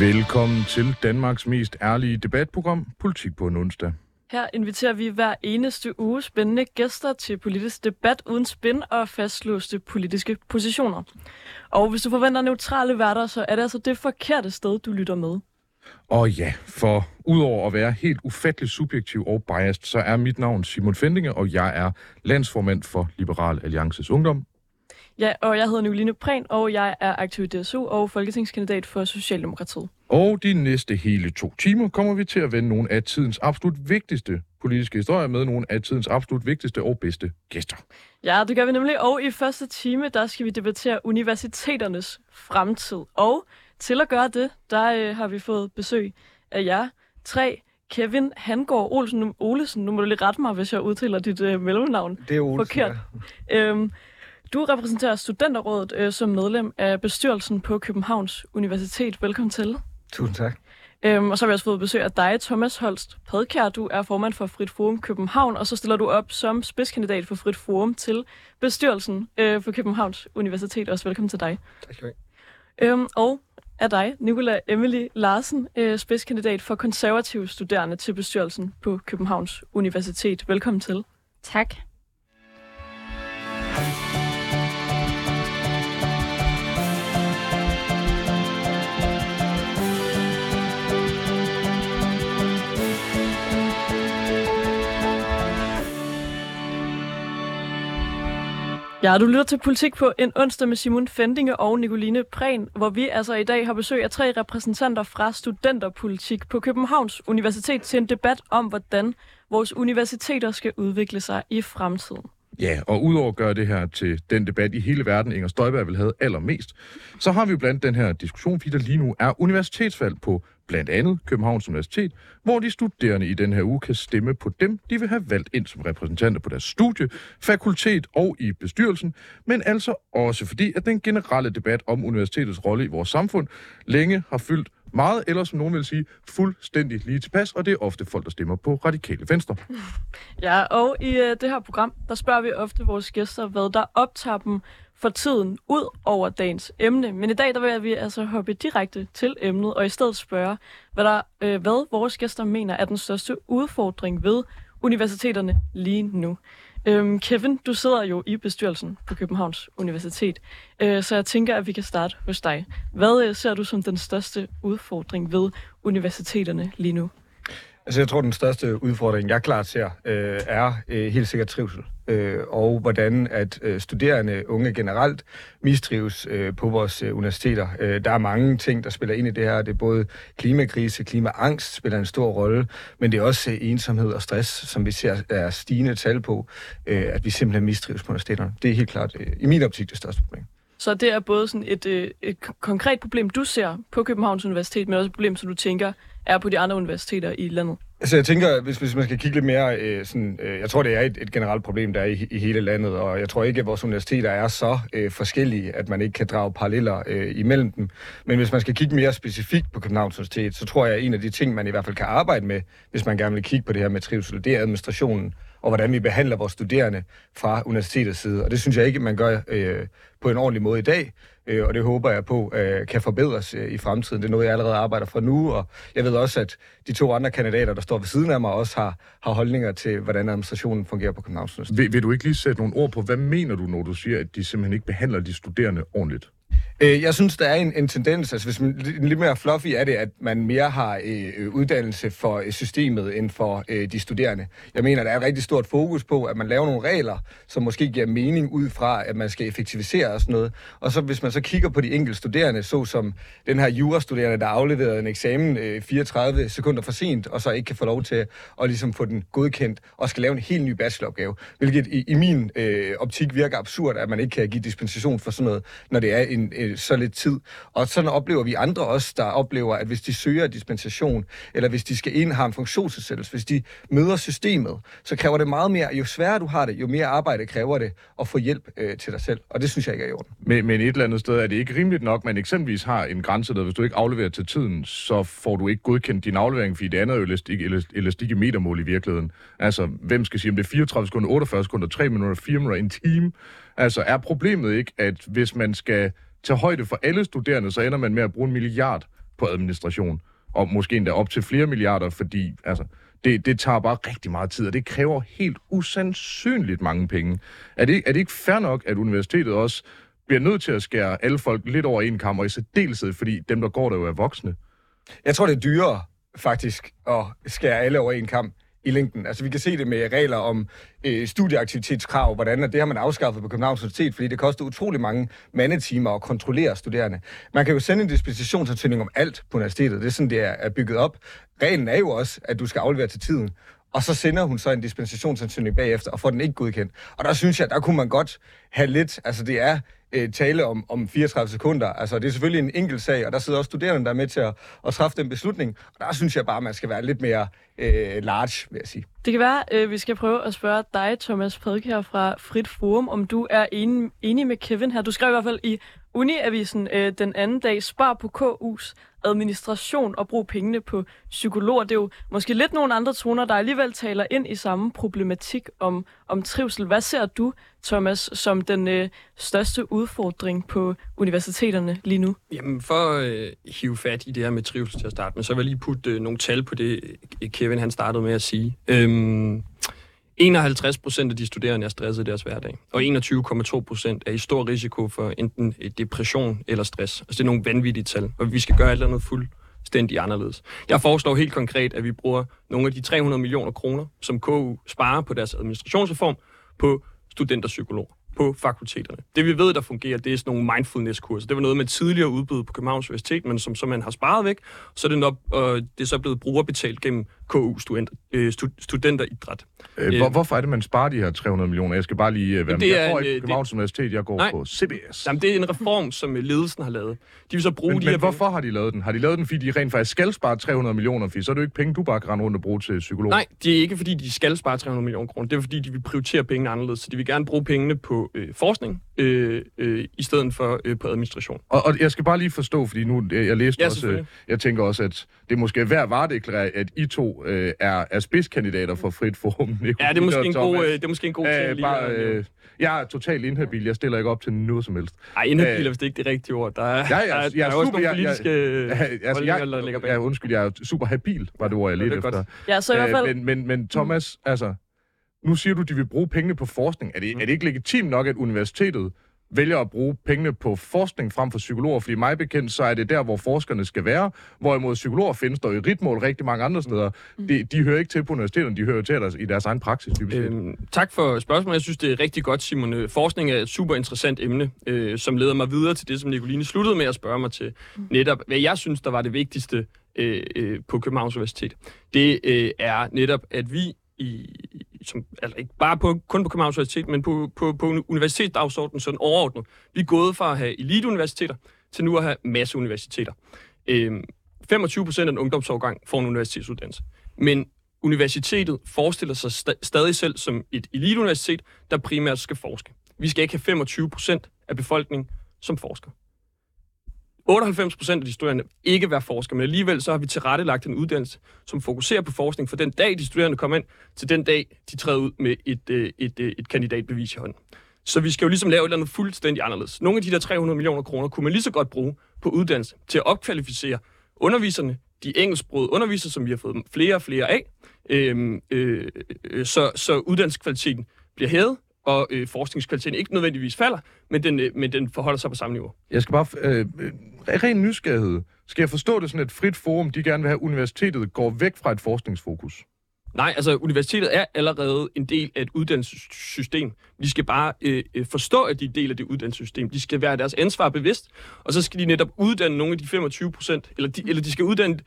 Velkommen til Danmarks mest ærlige debatprogram, Politik på en onsdag. Her inviterer vi hver eneste uge spændende gæster til politisk debat uden spin og fastlåste politiske positioner. Og hvis du forventer neutrale værter, så er det altså det forkerte sted, du lytter med. Og ja, for udover at være helt ufattelig subjektiv og biased, så er mit navn Simon Fendinge, og jeg er landsformand for Liberal Alliances Ungdom. Ja, og jeg hedder Nicoline Prehn, og jeg er aktiv i DSU og folketingskandidat for Socialdemokratiet. Og de næste hele to timer kommer vi til at vende nogle af tidens absolut vigtigste politiske historier med nogle af tidens absolut vigtigste og bedste gæster. Ja, det gør vi nemlig. Og i første time, der skal vi debattere universiteternes fremtid. Og til at gøre det, der øh, har vi fået besøg af jer tre. Kevin Hangård Olsen, Olesen, nu må du lige rette mig, hvis jeg udtaler dit øh, mellemnavn Det er Olsen, forkert. Øhm, du repræsenterer Studenterrådet øh, som medlem af bestyrelsen på Københavns Universitet. Velkommen til. Tusind tak. Øhm, og så har vi også fået besøg af dig, Thomas Holst Padkær. Du er formand for Frit Forum København, og så stiller du op som spidskandidat for Frit Forum til bestyrelsen øh, for Københavns Universitet. Også velkommen til dig. Tak skal du have. Øhm, og af dig, Nicola Emily Larsen, øh, spidskandidat for konservative studerende til bestyrelsen på Københavns Universitet. Velkommen til. Tak. Ja, du lytter til Politik på en onsdag med Simon Fendinge og Nicoline Prehn, hvor vi altså i dag har besøg af tre repræsentanter fra Studenterpolitik på Københavns Universitet til en debat om, hvordan vores universiteter skal udvikle sig i fremtiden. Ja, og udover at gøre det her til den debat i hele verden, Inger Støjberg vil have allermest, så har vi jo blandt den her diskussion, fordi der lige nu er universitetsvalg på blandt andet Københavns Universitet, hvor de studerende i den her uge kan stemme på dem, de vil have valgt ind som repræsentanter på deres studie, fakultet og i bestyrelsen, men altså også fordi, at den generelle debat om universitetets rolle i vores samfund længe har fyldt meget, eller som nogen vil sige, fuldstændig lige tilpas, og det er ofte folk, der stemmer på radikale venstre. Ja, og i øh, det her program, der spørger vi ofte vores gæster, hvad der optager dem for tiden ud over dagens emne. Men i dag, der vil vi altså hoppe direkte til emnet, og i stedet spørge, hvad, der, øh, hvad vores gæster mener er den største udfordring ved universiteterne lige nu. Øhm, Kevin, du sidder jo i bestyrelsen på Københavns Universitet, øh, så jeg tænker, at vi kan starte hos dig. Hvad øh, ser du som den største udfordring ved universiteterne lige nu? Altså, jeg tror, den største udfordring, jeg klart ser, øh, er øh, helt sikkert trivsel. Øh, og hvordan at øh, studerende, unge generelt, mistrives øh, på vores øh, universiteter. Øh, der er mange ting, der spiller ind i det her. Det er både klimakrise, klimaangst spiller en stor rolle, men det er også øh, ensomhed og stress, som vi ser er stigende tal på, øh, at vi simpelthen mistrives på universiteterne. Det er helt klart, øh, i min optik, det største problem. Så det er både sådan et, øh, et konkret problem, du ser på Københavns Universitet, men også et problem, som du tænker er på de andre universiteter i landet. Altså jeg tænker, hvis, hvis man skal kigge lidt mere øh, sådan, øh, jeg tror det er et, et generelt problem, der er i, i hele landet, og jeg tror ikke, at vores universiteter er så øh, forskellige, at man ikke kan drage paralleller øh, imellem dem. Men hvis man skal kigge mere specifikt på Københavns Universitet, så tror jeg, at en af de ting, man i hvert fald kan arbejde med, hvis man gerne vil kigge på det her med trivsel, det er administrationen, og hvordan vi behandler vores studerende fra universitetets side. Og det synes jeg ikke, man gør øh, på en ordentlig måde i dag, øh, og det håber jeg på øh, kan forbedres øh, i fremtiden. Det er noget, jeg allerede arbejder for nu, og jeg ved også, at de to andre kandidater, der står ved siden af mig, også har, har holdninger til, hvordan administrationen fungerer på Københavns Universitet. Vil, vil du ikke lige sætte nogle ord på, hvad mener du, når du siger, at de simpelthen ikke behandler de studerende ordentligt? Øh, jeg synes, der er en, en tendens, altså hvis man lidt mere fluffy er det, at man mere har øh, øh, uddannelse for øh, systemet end for øh, de studerende. Jeg mener, der er et rigtig stort fokus på, at man laver nogle regler, som måske giver mening ud fra, at man skal effektivisere og sådan noget. Og så hvis man så kigger på de enkelte studerende, så som den her jurastuderende, der afleverede en eksamen øh, 34 sekunder for sent, og så ikke kan få lov til at ligesom få den godkendt, og skal lave en helt ny bacheloropgave. Hvilket i, i min øh, optik virker absurd, at man ikke kan give dispensation for sådan noget, når det er en, øh, så lidt tid. Og sådan oplever vi andre også, der oplever, at hvis de søger dispensation, eller hvis de skal ind har en funktionsnedsættelse, hvis de møder systemet, så kræver det meget mere. Jo sværere du har det, jo mere arbejde kræver det at få hjælp øh, til dig selv. Og det synes jeg ikke er i orden. Men, men et eller andet sted er det ikke rimeligt nok, man eksempelvis har en grænse, der hvis du ikke afleverer til tiden, så får du ikke godkendt din aflevering, fordi det andet er jo elastik, elastik i metermål i virkeligheden. Altså, hvem skal sige, om det er 34 sekunder, 48 sekunder, 3 minutter, 4 minutter, en time? Altså, er problemet ikke, at hvis man skal tage højde for alle studerende, så ender man med at bruge en milliard på administration, og måske endda op til flere milliarder, fordi altså, det, det tager bare rigtig meget tid, og det kræver helt usandsynligt mange penge. Er det, er det ikke fair nok, at universitetet også bliver nødt til at skære alle folk lidt over en kamp, og i særdeleshed, fordi dem, der går der jo er voksne? Jeg tror, det er dyrere faktisk at skære alle over en kamp i længden. Altså vi kan se det med regler om øh, studieaktivitetskrav, hvordan at det har man afskaffet på Københavns Universitet, fordi det koster utrolig mange mandetimer at kontrollere studerende. Man kan jo sende en dispensationsansøgning om alt på universitetet. Det er sådan, det er bygget op. Reglen er jo også, at du skal aflevere til tiden. Og så sender hun så en dispensationsansøgning bagefter, og får den ikke godkendt. Og der synes jeg, der kunne man godt have lidt, altså det er øh, tale om, om 34 sekunder. Altså, det er selvfølgelig en enkelt sag, og der sidder også studerende, der er med til at, at træffe den beslutning. Og der synes jeg bare, man skal være lidt mere øh, large, vil jeg sige. Det kan være, øh, vi skal prøve at spørge dig, Thomas her fra Frit Forum, om du er enig, enig med Kevin her. Du skrev i hvert fald i Uniavisen øh, den anden dag, spar på KU's administration og bruge pengene på psykologer. Det er jo måske lidt nogle andre toner, der alligevel taler ind i samme problematik om, om trivsel. Hvad ser du, Thomas, som den øh, største udfordring på universiteterne lige nu? Jamen, for at øh, hive fat i det her med trivsel til at starte med, så vil jeg lige putte øh, nogle tal på det, Kevin han startede med at sige. Øhm, 51 procent af de studerende er stresset i deres hverdag, og 21,2 procent er i stor risiko for enten depression eller stress. Altså det er nogle vanvittige tal, og vi skal gøre alt andet fuldstændig anderledes. Jeg foreslår helt konkret, at vi bruger nogle af de 300 millioner kroner, som KU sparer på deres administrationsreform, på studenterpsykologer på fakulteterne. Det vi ved, der fungerer, det er sådan nogle mindfulness-kurser. Det var noget, man tidligere udbød på Københavns Universitet, men som, som man har sparet væk. Så er det, nok, øh, det er så blevet brugerbetalt gennem KU student, øh, studenteridræt. Øh, hvor, hvorfor er det, man sparer de her 300 millioner? Jeg skal bare lige øh, være med. Jeg går ikke på Københavns det, Universitet, jeg går nej, på CBS. Jamen, det er en reform, som ledelsen har lavet. De vil så bruge men, de men her hvorfor penge. har de lavet den? Har de lavet den, fordi de rent faktisk skal spare 300 millioner? Fordi så er det jo ikke penge, du bare kan rende rundt og bruge til psykolog. Nej, det er ikke, fordi de skal spare 300 millioner kroner. Det er, fordi de vil prioritere pengene anderledes. Så de vil gerne bruge pengene på øh, forskning, øh, øh, i stedet for øh, på administration. Og, og jeg skal bare lige forstå, fordi nu jeg, jeg læste ja, også, øh, jeg tænker også, at det måske er værd at varedeklarere, at I to øh, er, er spidskandidater for frit forum. ja, det er måske en god, øh, det er måske en god ting øh, bare, øh, Jeg er totalt inhabil. Jeg stiller ikke op til noget som helst. Nej, inhabil er vist ikke det rigtige ord. Der er, ja, ja, der, er, jeg, er, også nogle politiske jeg, jeg, altså, jeg, der ligger bag. Ja, undskyld, jeg er super habil, var det ord, jeg ledte efter. Ja, så i hvert fald... Men, men, men Thomas, altså, nu siger du, at de vil bruge pengene på forskning. Er det, er det ikke legitimt nok, at universitetet vælger at bruge pengene på forskning frem for psykologer, fordi mig bekendt, så er det der, hvor forskerne skal være, hvorimod psykologer findes der i ritmål rigtig mange andre steder. De, de hører ikke til på universiteterne, de hører til deres, i deres egen praksis. Øhm, tak for spørgsmålet. Jeg synes, det er rigtig godt, Simon. Forskning er et super interessant emne, øh, som leder mig videre til det, som Nicoline sluttede med at spørge mig til. Netop, hvad jeg synes, der var det vigtigste øh, øh, på Københavns Universitet. Det øh, er netop, at vi i, som, altså ikke bare på, kun på Københavns Universitet, men på, på, på universitetsdagsordenen sådan overordnet. Vi er gået fra at have eliteuniversiteter til nu at have masseuniversiteter. Øhm, 25 procent af den ungdomsårgang får en universitetsuddannelse. Men universitetet forestiller sig st- stadig selv som et eliteuniversitet, der primært skal forske. Vi skal ikke have 25 procent af befolkningen som forsker. 98 procent af de studerende ikke være forskere, men alligevel så har vi tilrettelagt en uddannelse, som fokuserer på forskning fra den dag, de studerende kommer ind, til den dag, de træder ud med et, øh, et, et, et kandidatbevis i hånden. Så vi skal jo ligesom lave et eller andet fuldstændig anderledes. Nogle af de der 300 millioner kroner kunne man lige så godt bruge på uddannelse til at opkvalificere underviserne, de engelsksprogede undervisere, som vi har fået flere og flere af, øhm, øh, øh, så, så uddannelseskvaliteten bliver hævet, og øh, forskningskvaliteten ikke nødvendigvis falder, men den, øh, men den forholder sig på samme niveau. Jeg skal bare... Øh, øh ren nysgerrighed. Skal jeg forstå det sådan et frit forum, de gerne vil have, universitetet går væk fra et forskningsfokus? Nej, altså universitetet er allerede en del af et uddannelsessystem. De skal bare øh, øh forstå, at de er del af det uddannelsessystem. De skal være deres ansvar bevidst, og så skal de netop uddanne nogle af de 25 procent, eller de, eller de skal uddanne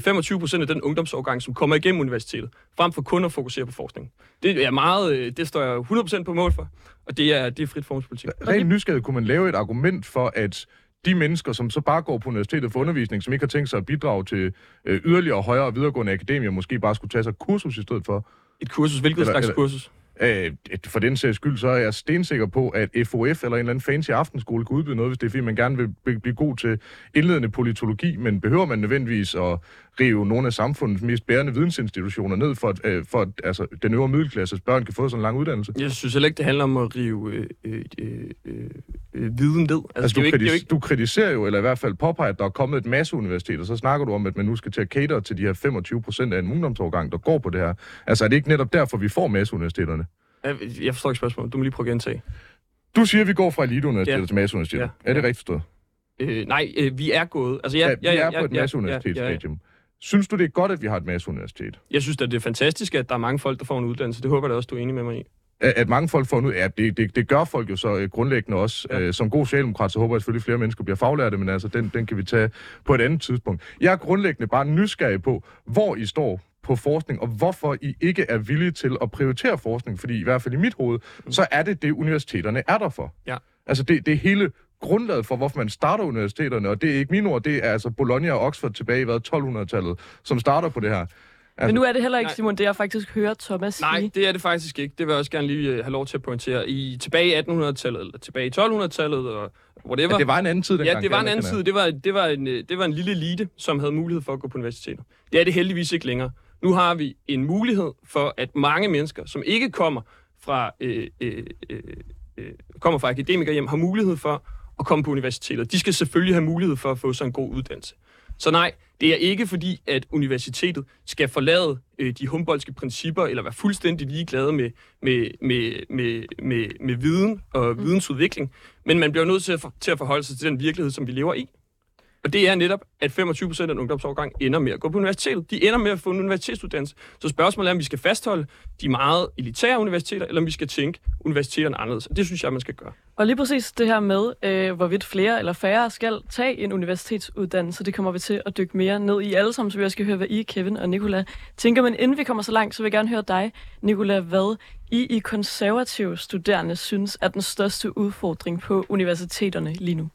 25 procent af den ungdomsårgang, som kommer igennem universitetet, frem for kun at fokusere på forskning. Det er meget, øh, det står jeg 100% på mål for, og det er, det er frit formspolitik. Rent nysgerrig kunne man lave et argument for, at de mennesker, som så bare går på universitetet for undervisning, som ikke har tænkt sig at bidrage til øh, yderligere højere videregående akademier, måske bare skulle tage sig kursus i stedet for. Et kursus? Hvilket eller, slags eller, kursus? Øh, for den sags skyld, så er jeg stensikker på, at FOF eller en eller anden fancy aftenskole kan udbyde noget, hvis det er fordi, man gerne vil blive god til indledende politologi, men behøver man nødvendigvis at rive nogle af samfundets mest bærende vidensinstitutioner ned, for at, øh, for at altså, den øvre middelklasses børn kan få sådan en lang uddannelse. Jeg synes heller ikke, det handler om at rive øh, øh, øh, øh, viden ned. Altså, Altså, du, ikke, kritis- ikke, du kritiserer jo, eller i hvert fald påpeger, at der er kommet et masse universiteter, så snakker du om, at man nu skal til at cater til de her 25 procent af en ungdomsårgang, der går på det her. Altså, er det ikke netop derfor, vi får masseuniversiteterne? Jeg- jeg forstår ikke spørgsmålet. Du må lige prøve at gentage. Du siger, at vi går fra eliteuniversiteter Ja. til masseuniversiteter. Ja. Er det rigtigt forstået? Øh, nej, øh, vi er gået. Altså, ja, Ja, vi er på et masseuniversitetsstadium. Synes du, det er godt, at vi har et masseuniversitet? Jeg synes at det er fantastisk, at der er mange folk, der får en uddannelse. Det håber jeg da også, du er enig med mig i. At at mange folk får nu, ja, det, det, det gør folk jo så øh, grundlæggende også. Ja. Ja. som god socialdemokrat, så håber jeg selvfølgelig, at flere mennesker bliver faglærte, men altså, den, den kan vi tage på et andet tidspunkt. Jeg er grundlæggende bare nysgerrig på, hvor I står på forskning, og hvorfor I ikke er villige til at prioritere forskning, fordi i hvert fald i mit hoved, mm. så er det det, universiteterne er der for. Ja. Altså, det, det hele grundlaget for, hvorfor man starter universiteterne, og det er ikke mine ord, det er altså Bologna og Oxford tilbage i hvad, 1200-tallet, som starter på det her. Altså, Men nu er det heller ikke, nej. Simon, det jeg faktisk hører Thomas sige. Nej, det er det faktisk ikke. Det vil jeg også gerne lige øh, have lov til at pointere. I tilbage i 1800-tallet, eller tilbage i 1200-tallet, og whatever. Ja, det var en anden tid dengang. Ja, det var en anden tid. Det var, det, var en, øh, det var en lille elite, som havde mulighed for at gå på universiteter. Det er det heldigvis ikke længere. Nu har vi en mulighed for, at mange mennesker, som ikke kommer fra, øh, øh, øh, øh, kommer fra akademikerhjem, har mulighed for at komme på universiteter. De skal selvfølgelig have mulighed for at få sig en god uddannelse. Så nej, det er ikke fordi, at universitetet skal forlade øh, de humboldtske principper, eller være fuldstændig ligeglade med, med, med, med, med, med viden og vidensudvikling, men man bliver nødt til at, for, til at forholde sig til den virkelighed, som vi lever i. Og det er netop, at 25 procent af en ungdomsårgang ender med at gå på universitetet. De ender med at få en universitetsuddannelse. Så spørgsmålet er, om vi skal fastholde de meget elitære universiteter, eller om vi skal tænke universiteterne anderledes. Og det synes jeg, man skal gøre. Og lige præcis det her med, øh, hvorvidt flere eller færre skal tage en universitetsuddannelse, det kommer vi til at dykke mere ned i alle sammen, så vi også skal høre, hvad I, Kevin og Nicola, tænker. Men inden vi kommer så langt, så vil jeg gerne høre dig, Nicola, hvad I i konservative studerende synes er den største udfordring på universiteterne lige nu.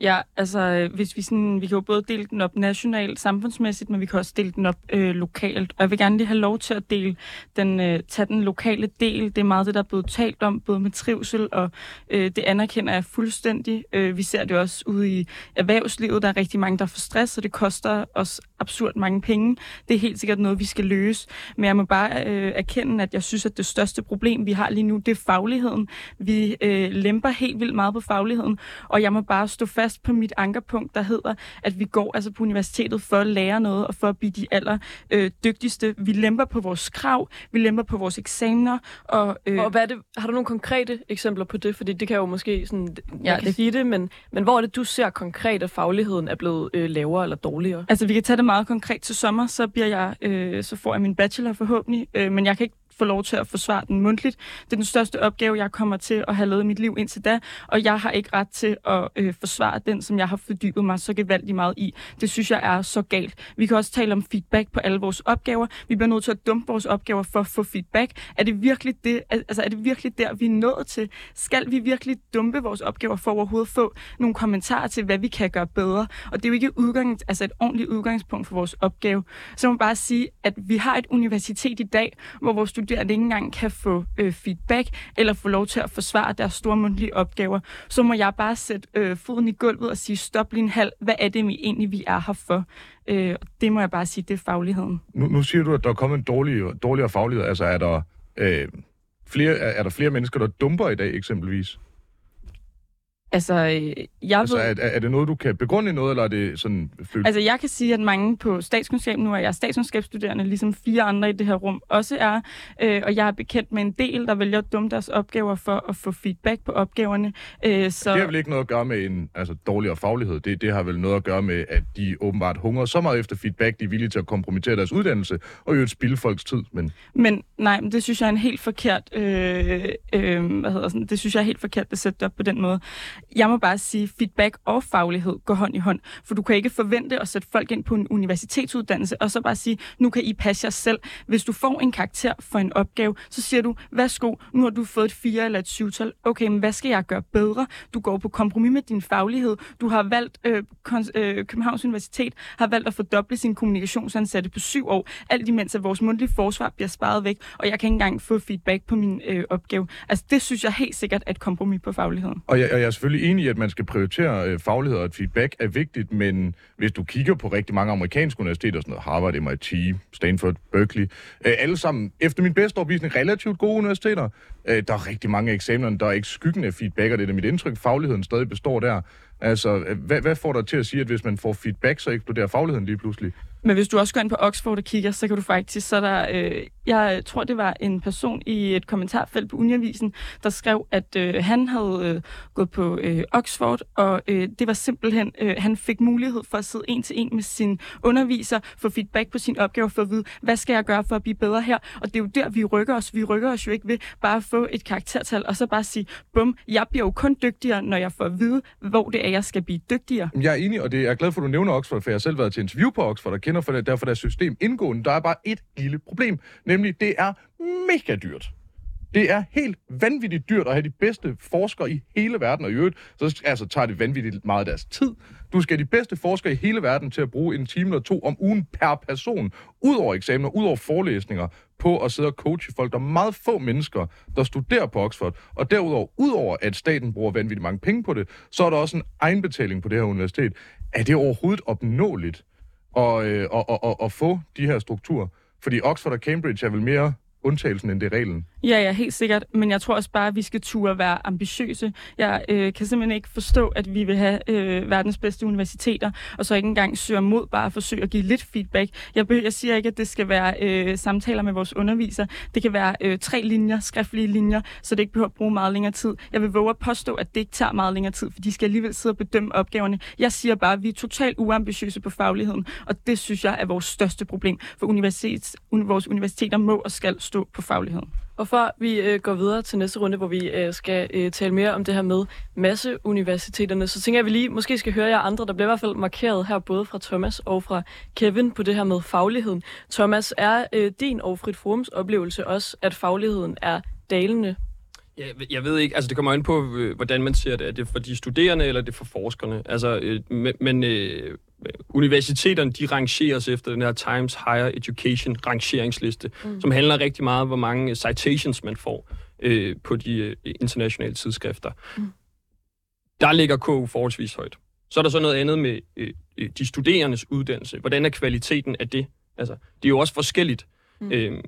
Ja, altså øh, hvis vi sådan, vi kan jo både dele den op nationalt, samfundsmæssigt, men vi kan også dele den op øh, lokalt. Og jeg vil gerne lige have lov til at dele den, øh, tage den lokale del. Det er meget det, der er blevet talt om, både med trivsel, og øh, det anerkender jeg fuldstændig. Øh, vi ser det også ude i erhvervslivet. Der er rigtig mange, der får stress, og det koster os absurd mange penge. Det er helt sikkert noget, vi skal løse. Men jeg må bare øh, erkende, at jeg synes, at det største problem, vi har lige nu, det er fagligheden. Vi øh, lemper helt vildt meget på fagligheden, og jeg må bare stå fast på mit ankerpunkt, der hedder, at vi går altså på universitetet for at lære noget og for at blive de aller øh, dygtigste. Vi lemper på vores krav, vi lemper på vores eksamener, og, øh, Og hvad er det, har du nogle konkrete eksempler på det? Fordi det kan jo måske sådan, Ja, kan det- sige det, men, men hvor er det, du ser konkret, at fagligheden er blevet øh, lavere eller dårligere? Altså, vi kan tage det meget konkret til sommer, så, bliver jeg, øh, så får jeg min bachelor forhåbentlig, øh, men jeg kan ikke få lov til at forsvare den mundtligt. Det er den største opgave, jeg kommer til at have lavet i mit liv indtil da, og jeg har ikke ret til at øh, forsvare den, som jeg har fordybet mig så gevaldigt meget i. Det synes jeg er så galt. Vi kan også tale om feedback på alle vores opgaver. Vi bliver nødt til at dumpe vores opgaver for at få feedback. Er det virkelig, det, altså, er det virkelig der, vi er nået til? Skal vi virkelig dumpe vores opgaver for overhovedet at få nogle kommentarer til, hvad vi kan gøre bedre? Og det er jo ikke udgang, altså et ordentligt udgangspunkt for vores opgave. Så må man bare sige, at vi har et universitet i dag, hvor vores studerende ikke engang kan få øh, feedback eller få lov til at forsvare deres store mundtlige opgaver. Så må jeg bare sætte øh, foden i gulvet og sige, stop lige en halv. Hvad er det vi egentlig, vi er her for? Øh, og det må jeg bare sige, det er fagligheden. Nu, nu siger du, at der er kommet en dårlig, dårligere faglighed. Altså, er der, øh, flere, er, er der flere mennesker, der dumper i dag, eksempelvis? Altså, øh, jeg Altså, ved... er, er det noget, du kan begrunde i noget, eller er det sådan følt? Altså, jeg kan sige, at mange på statskundskab, nu er jeg statskundskabsstuderende, ligesom fire andre i det her rum også er, øh, og jeg er bekendt med en del, der vælger at dumme deres opgaver for at få feedback på opgaverne. Øh, så... Det har vel ikke noget at gøre med en altså, dårligere faglighed. Det, det har vel noget at gøre med, at de åbenbart hungrer så meget efter feedback, de er villige til at kompromittere deres uddannelse, og jo spilde folks tid. Men Men nej, men det synes jeg er en helt forkert, øh, øh, hvad hedder sådan, det synes jeg er helt forkert at sætte det op på den måde. Jeg må bare sige, feedback og faglighed går hånd i hånd, for du kan ikke forvente at sætte folk ind på en universitetsuddannelse, og så bare sige, nu kan I passe jer selv. Hvis du får en karakter for en opgave, så siger du, værsgo, nu har du fået et 4 eller et 7-tal. Okay, men hvad skal jeg gøre bedre? Du går på kompromis med din faglighed. Du har valgt, øh, øh, Københavns Universitet har valgt at fordoble sin kommunikationsansatte på syv år, alt imens at vores mundtlige forsvar bliver sparet væk, og jeg kan ikke engang få feedback på min øh, opgave. Altså, det synes jeg helt sikkert er et kompromis på fagligheden. Og jeg, og jeg er selvfølgelig selvfølgelig i, at man skal prioritere øh, faglighed, og at feedback er vigtigt, men hvis du kigger på rigtig mange amerikanske universiteter, sådan noget Harvard, MIT, Stanford, Berkeley, øh, alle sammen, efter min bedste overbevisning, relativt gode universiteter. Øh, der er rigtig mange eksamener, der er ikke skyggen af feedback, og det er mit indtryk, fagligheden stadig består der. Altså, øh, hvad, hvad får dig til at sige, at hvis man får feedback, så eksploderer fagligheden lige pludselig? Men hvis du også går ind på Oxford og kigger, så kan du faktisk, så der, øh, jeg tror det var en person i et kommentarfelt på Uniavisen, der skrev, at øh, han havde øh, gået på øh, Oxford, og øh, det var simpelthen, øh, han fik mulighed for at sidde en til en med sin underviser, få feedback på sin opgave, for at vide, hvad skal jeg gøre for at blive bedre her? Og det er jo der, vi rykker os. Vi rykker os jo ikke ved bare at få et karaktertal, og så bare sige, bum, jeg bliver jo kun dygtigere, når jeg får at vide, hvor det er, jeg skal blive dygtigere. Jeg er enig, og det er jeg er glad for, at du nævner Oxford, for jeg har selv været til interview på Oxford, og kender for det, derfor deres system indgående. Der er bare et lille problem, nemlig det er mega dyrt. Det er helt vanvittigt dyrt at have de bedste forskere i hele verden, og i øvrigt, så altså, tager det vanvittigt meget af deres tid. Du skal have de bedste forskere i hele verden til at bruge en time eller to om ugen per person, ud over eksamener, ud over forelæsninger, på at sidde og coache folk. Der er meget få mennesker, der studerer på Oxford, og derudover, udover at staten bruger vanvittigt mange penge på det, så er der også en egenbetaling på det her universitet. Er det overhovedet opnåeligt og, øh, og, og, og, og få de her strukturer? Fordi Oxford og Cambridge er vel mere undtagelsen, end det er reglen. Ja, ja, helt sikkert. Men jeg tror også bare, at vi skal turde være ambitiøse. Jeg øh, kan simpelthen ikke forstå, at vi vil have øh, verdens bedste universiteter, og så ikke engang søge mod bare at forsøge at give lidt feedback. Jeg, be- jeg siger ikke, at det skal være øh, samtaler med vores underviser. Det kan være øh, tre linjer, skriftlige linjer, så det ikke behøver at bruge meget længere tid. Jeg vil våge at påstå, at det ikke tager meget længere tid, for de skal alligevel sidde og bedømme opgaverne. Jeg siger bare, at vi er totalt uambitiøse på fagligheden, og det synes jeg er vores største problem. For universitets, un- vores universiteter må og skal stå på fagligheden. Og før vi øh, går videre til næste runde, hvor vi øh, skal øh, tale mere om det her med masseuniversiteterne, så tænker jeg, at vi lige måske skal høre jer andre. Der bliver i hvert fald markeret her både fra Thomas og fra Kevin på det her med fagligheden. Thomas, er øh, din og Frit Forums oplevelse også, at fagligheden er dalende? Ja, jeg ved ikke, altså det kommer an på, øh, hvordan man ser det. Er det for de studerende, eller er det for forskerne? Altså, øh, men, men øh, universiteterne, de rangeres efter den her Times Higher Education rangeringsliste, mm. som handler rigtig meget om, hvor mange citations man får øh, på de øh, internationale tidsskrifter. Mm. Der ligger KU forholdsvis højt. Så er der så noget andet med øh, de studerendes uddannelse. Hvordan er kvaliteten af det? Altså, det er jo også forskelligt. Mm. Øh,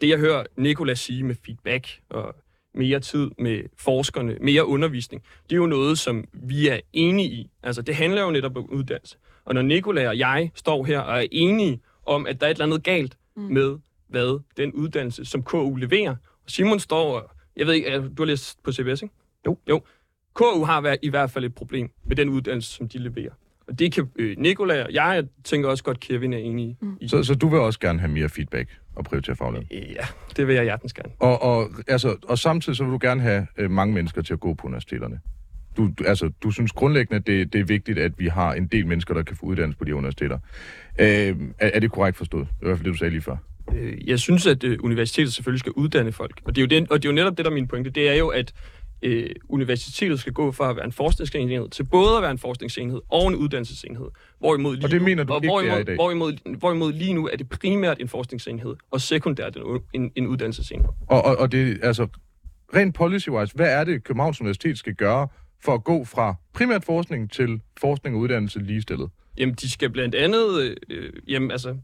det jeg hører Nikolas sige med feedback og mere tid med forskerne, mere undervisning, det er jo noget, som vi er enige i. Altså, det handler jo netop om uddannelse. Og når Nikolaj og jeg står her og er enige om, at der er et eller andet galt mm. med, hvad den uddannelse, som KU leverer, og Simon står og, jeg ved ikke, du har læst på CBS, ikke? Jo. Jo. KU har i hvert fald et problem med den uddannelse, som de leverer. Og det kan øh, Nikolaj og jeg, jeg tænker også godt, Kevin er enig mm. i. Så, så du vil også gerne have mere feedback og prioritere faglighed? Ja, det vil jeg hjertens gerne. Og, og, altså, og samtidig så vil du gerne have øh, mange mennesker til at gå på universiteterne? Du, du, altså, du synes grundlæggende, at det, det er vigtigt, at vi har en del mennesker, der kan få uddannelse på de universiteter. Øh, er, er det korrekt forstået? Det er i hvert fald det, du sagde lige før. Øh, jeg synes, at øh, universitetet selvfølgelig skal uddanne folk. Og det, er jo det, og det er jo netop det, der er min pointe. Det er jo, at øh, universitetet skal gå fra at være en forskningsenhed til både at være en forskningsenhed og en uddannelsesenhed. Hvorimod lige og det mener du nu, ikke, hvorimod, det er i dag? Hvorimod, hvorimod lige nu er det primært en forskningsenhed, og sekundært en, en, en uddannelsesenhed. Og, og, og det, altså, rent policy-wise, hvad er det, Københavns Universitet skal gøre for at gå fra primært forskning til forskning og uddannelse ligestillet? Jamen, de skal blandt andet, øh, jamen altså,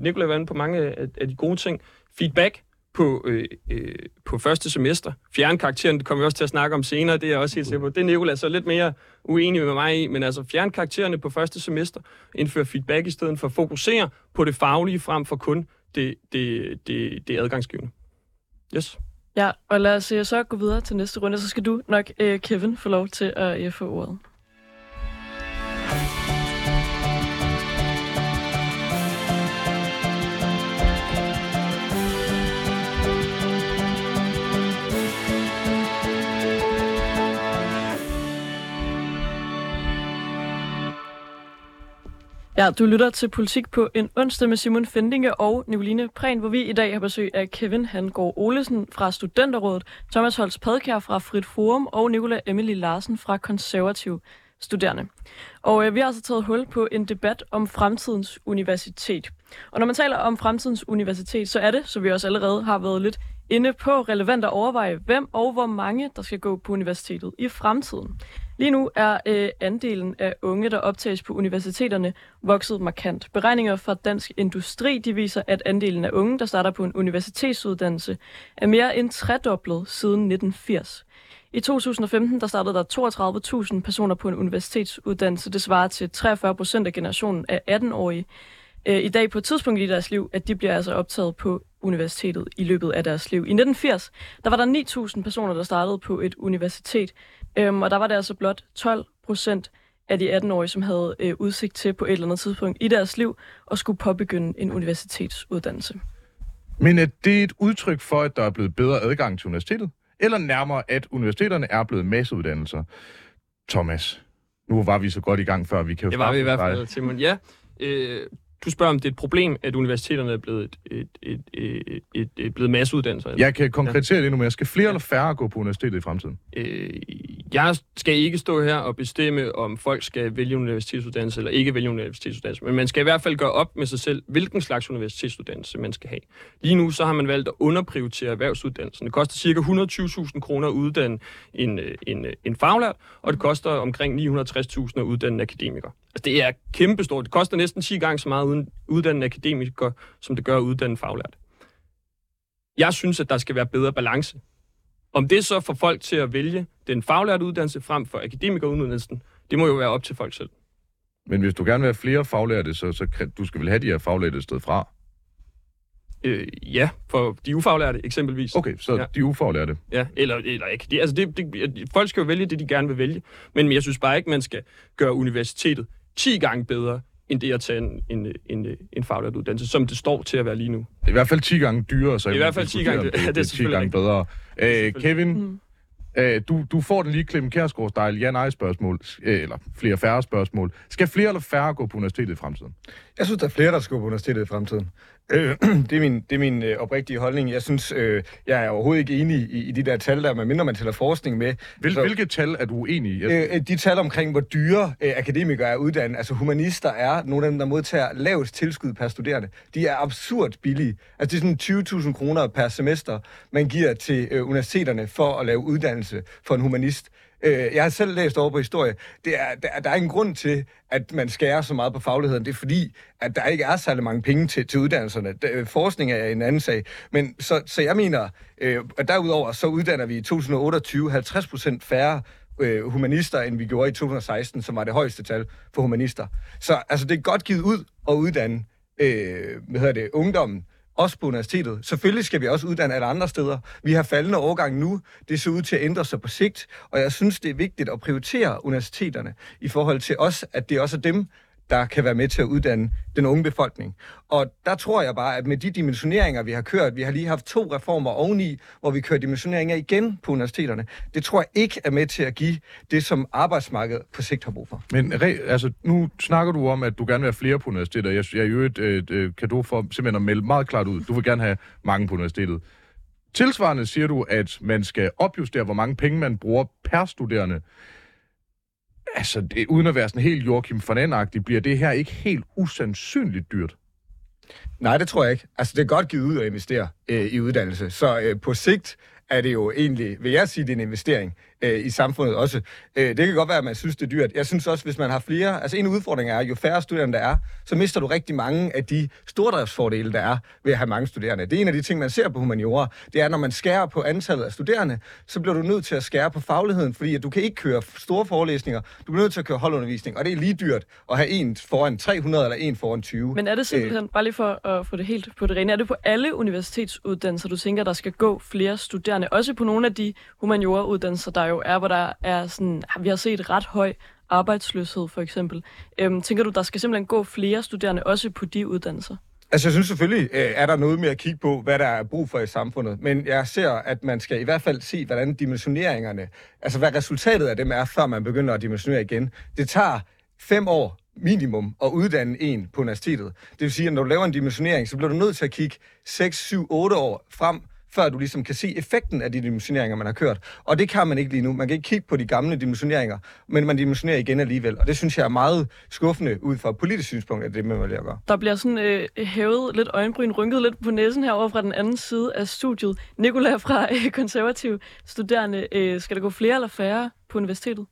Nikolaj var inde på mange af, af de gode ting. Feedback, på, øh, øh, på første semester. Fjernkarakteren, det kommer vi også til at snakke om senere, det er jeg også helt sikker på. Det er Nicolas så lidt mere uenig med mig i, men altså fjernkaraktererne på første semester, indføre feedback i stedet for at fokusere på det faglige frem for kun det, det, det, det adgangsgivende. Yes. Ja, og lad os øh, så gå videre til næste runde, så skal du nok, øh, Kevin, få lov til at øh, få ordet. Ja, du lytter til Politik på en onsdag med Simon Fendinge og Nicoline Prehn, hvor vi i dag har besøg af Kevin Hangård Olesen fra Studenterrådet, Thomas Holst Padkær fra Frit Forum og Nicola Emily Larsen fra Konservativ Studerende. Og øh, vi har altså taget hul på en debat om fremtidens universitet. Og når man taler om fremtidens universitet, så er det, som vi også allerede har været lidt inde på relevant at overveje, hvem og hvor mange, der skal gå på universitetet i fremtiden. Lige nu er øh, andelen af unge, der optages på universiteterne, vokset markant. Beregninger fra Dansk Industri de viser, at andelen af unge, der starter på en universitetsuddannelse, er mere end tredoblet siden 1980. I 2015 der startede der 32.000 personer på en universitetsuddannelse. Det svarer til 43 procent af generationen af 18-årige. Øh, I dag på et tidspunkt i deres liv, at de bliver altså optaget på universitetet i løbet af deres liv. I 1980 der var der 9.000 personer, der startede på et universitet. Øhm, og der var det altså blot 12 procent af de 18-årige, som havde øh, udsigt til på et eller andet tidspunkt i deres liv at skulle påbegynde en universitetsuddannelse. Men er det et udtryk for, at der er blevet bedre adgang til universitetet? Eller nærmere, at universiteterne er blevet masseuddannelser? Thomas, nu var vi så godt i gang før, vi kan jo Det var vi i hvert fald, Simon. Ja, øh, du spørger, om det er et problem, at universiteterne er blevet, et, et, et, et, et, et, blevet masseuddannelser. Jeg kan konkretisere det endnu mere. Skal flere eller færre gå på universitetet i fremtiden? Øh, jeg skal ikke stå her og bestemme, om folk skal vælge universitetsuddannelse eller ikke vælge universitetsuddannelse, men man skal i hvert fald gøre op med sig selv, hvilken slags universitetsuddannelse man skal have. Lige nu så har man valgt at underprioritere erhvervsuddannelsen. Det koster ca. 120.000 kroner at uddanne en, øh, en, øh, en faglært, og det koster omkring 960.000 at uddanne en akademiker. Altså, det er kæmpestort. Det koster næsten 10 gange så meget at uddanne en akademiker, som det gør at uddanne faglært. Jeg synes, at der skal være bedre balance. Om det så får folk til at vælge den faglærte uddannelse frem for akademikeruddannelsen, det må jo være op til folk selv. Men hvis du gerne vil have flere faglærte, så, så kan, du skal vel have de her faglærte et sted fra? Øh, ja, for de ufaglærte eksempelvis. Okay, så ja. de ufaglærte. Ja, eller, eller ikke. Det, altså det, det, folk skal jo vælge det, de gerne vil vælge. Men jeg synes bare ikke, man skal gøre universitetet 10 gange bedre, end det at tage en, en, en, en faglært uddannelse, som det står til at være lige nu. I hvert fald 10 gange dyrere, så I kan hvert fald 10 diskutere, gange- det, ja, det er det er 10 selvfølgelig gange bedre. Øh, selvfølgelig. Kevin, Mm. øh, du, du får den lige Clemen Kjærsgaard style ja-nej spørgsmål, øh, eller flere færre spørgsmål. Skal flere eller færre gå på universitetet i fremtiden? Jeg synes, der er flere, der skal gå på universitetet i fremtiden. Øh, det er min, det er min øh, oprigtige holdning. Jeg synes, øh, jeg er overhovedet ikke enig i, i de der tal der, medmindre man tæller forskning med. Hvil, Så- hvilke tal er du uenig i? Jeg, Øh, de tal omkring, hvor dyre øh, akademikere er uddannet, altså humanister er nogle af dem, der modtager lavest tilskud per studerende. De er absurd billige. Altså det er sådan 20.000 kroner per semester, man giver til øh, universiteterne for at lave uddannelse for en humanist. Øh, jeg har selv læst over på historie. Det er, der, der er ingen grund til, at man skærer så meget på fagligheden. Det er fordi, at der ikke er særlig mange penge til, til uddannelserne. Der, øh, forskning er en anden sag. Men så, så jeg mener, øh, at derudover så uddanner vi i 2028 50 procent færre øh, humanister, end vi gjorde i 2016, som var det højeste tal for humanister. Så altså, det er godt givet ud at uddanne øh, hvad hedder det, ungdommen, også på universitetet. Selvfølgelig skal vi også uddanne alle andre steder. Vi har faldende overgang nu. Det ser ud til at ændre sig på sigt, og jeg synes, det er vigtigt at prioritere universiteterne i forhold til os, at det også er dem, der kan være med til at uddanne den unge befolkning. Og der tror jeg bare, at med de dimensioneringer, vi har kørt, vi har lige haft to reformer oveni, hvor vi kører dimensioneringer igen på universiteterne, det tror jeg ikke er med til at give det, som arbejdsmarkedet på sigt har brug for. Men altså, nu snakker du om, at du gerne vil have flere på universitetet. Jeg, jeg er jo et øh, øh, kado for simpelthen at melde meget klart ud. Du vil gerne have mange på universitetet. Tilsvarende siger du, at man skal opjustere, hvor mange penge man bruger per studerende. Altså, det, uden at være sådan helt Joachim von Anden-agtig, bliver det her ikke helt usandsynligt dyrt? Nej, det tror jeg ikke. Altså, det er godt givet ud at investere øh, i uddannelse. Så øh, på sigt er det jo egentlig, vil jeg sige, det er en investering øh, i samfundet også. Øh, det kan godt være, at man synes, det er dyrt. Jeg synes også, hvis man har flere... Altså, en udfordring er, jo færre studerende der er, så mister du rigtig mange af de stordriftsfordele, der er ved at have mange studerende. Det er en af de ting, man ser på humaniora. Det er, når man skærer på antallet af studerende, så bliver du nødt til at skære på fagligheden, fordi at du kan ikke køre store forelæsninger. Du bliver nødt til at køre holdundervisning, og det er lige dyrt at have en foran 300 eller en foran 20. Men er det simpelthen, bare lige for at få det helt på det rene, er det på alle universitetsuddannelser, du tænker, der skal gå flere studerende? Også på nogle af de humaniora-uddannelser, der jo er, hvor der er sådan, vi har set ret høj arbejdsløshed for eksempel. Øhm, tænker du, der skal simpelthen gå flere studerende også på de uddannelser? Altså, jeg synes selvfølgelig, øh, er der noget med at kigge på, hvad der er brug for i samfundet. Men jeg ser, at man skal i hvert fald se, hvordan dimensioneringerne, altså hvad resultatet af dem er, før man begynder at dimensionere igen. Det tager fem år minimum at uddanne en på universitetet. Det vil sige, at når du laver en dimensionering, så bliver du nødt til at kigge 6, 7, 8 år frem, før du ligesom kan se effekten af de dimensioneringer, man har kørt. Og det kan man ikke lige nu. Man kan ikke kigge på de gamle dimensioneringer, men man dimensionerer igen alligevel. Og det synes jeg er meget skuffende ud fra et politisk synspunkt, at det med at gøre. Der bliver sådan øh, hævet lidt øjenbryn, rynket lidt på næsen herover fra den anden side af studiet. Nicola fra øh, konservativ studerende, øh, skal der gå flere eller færre på universitetet?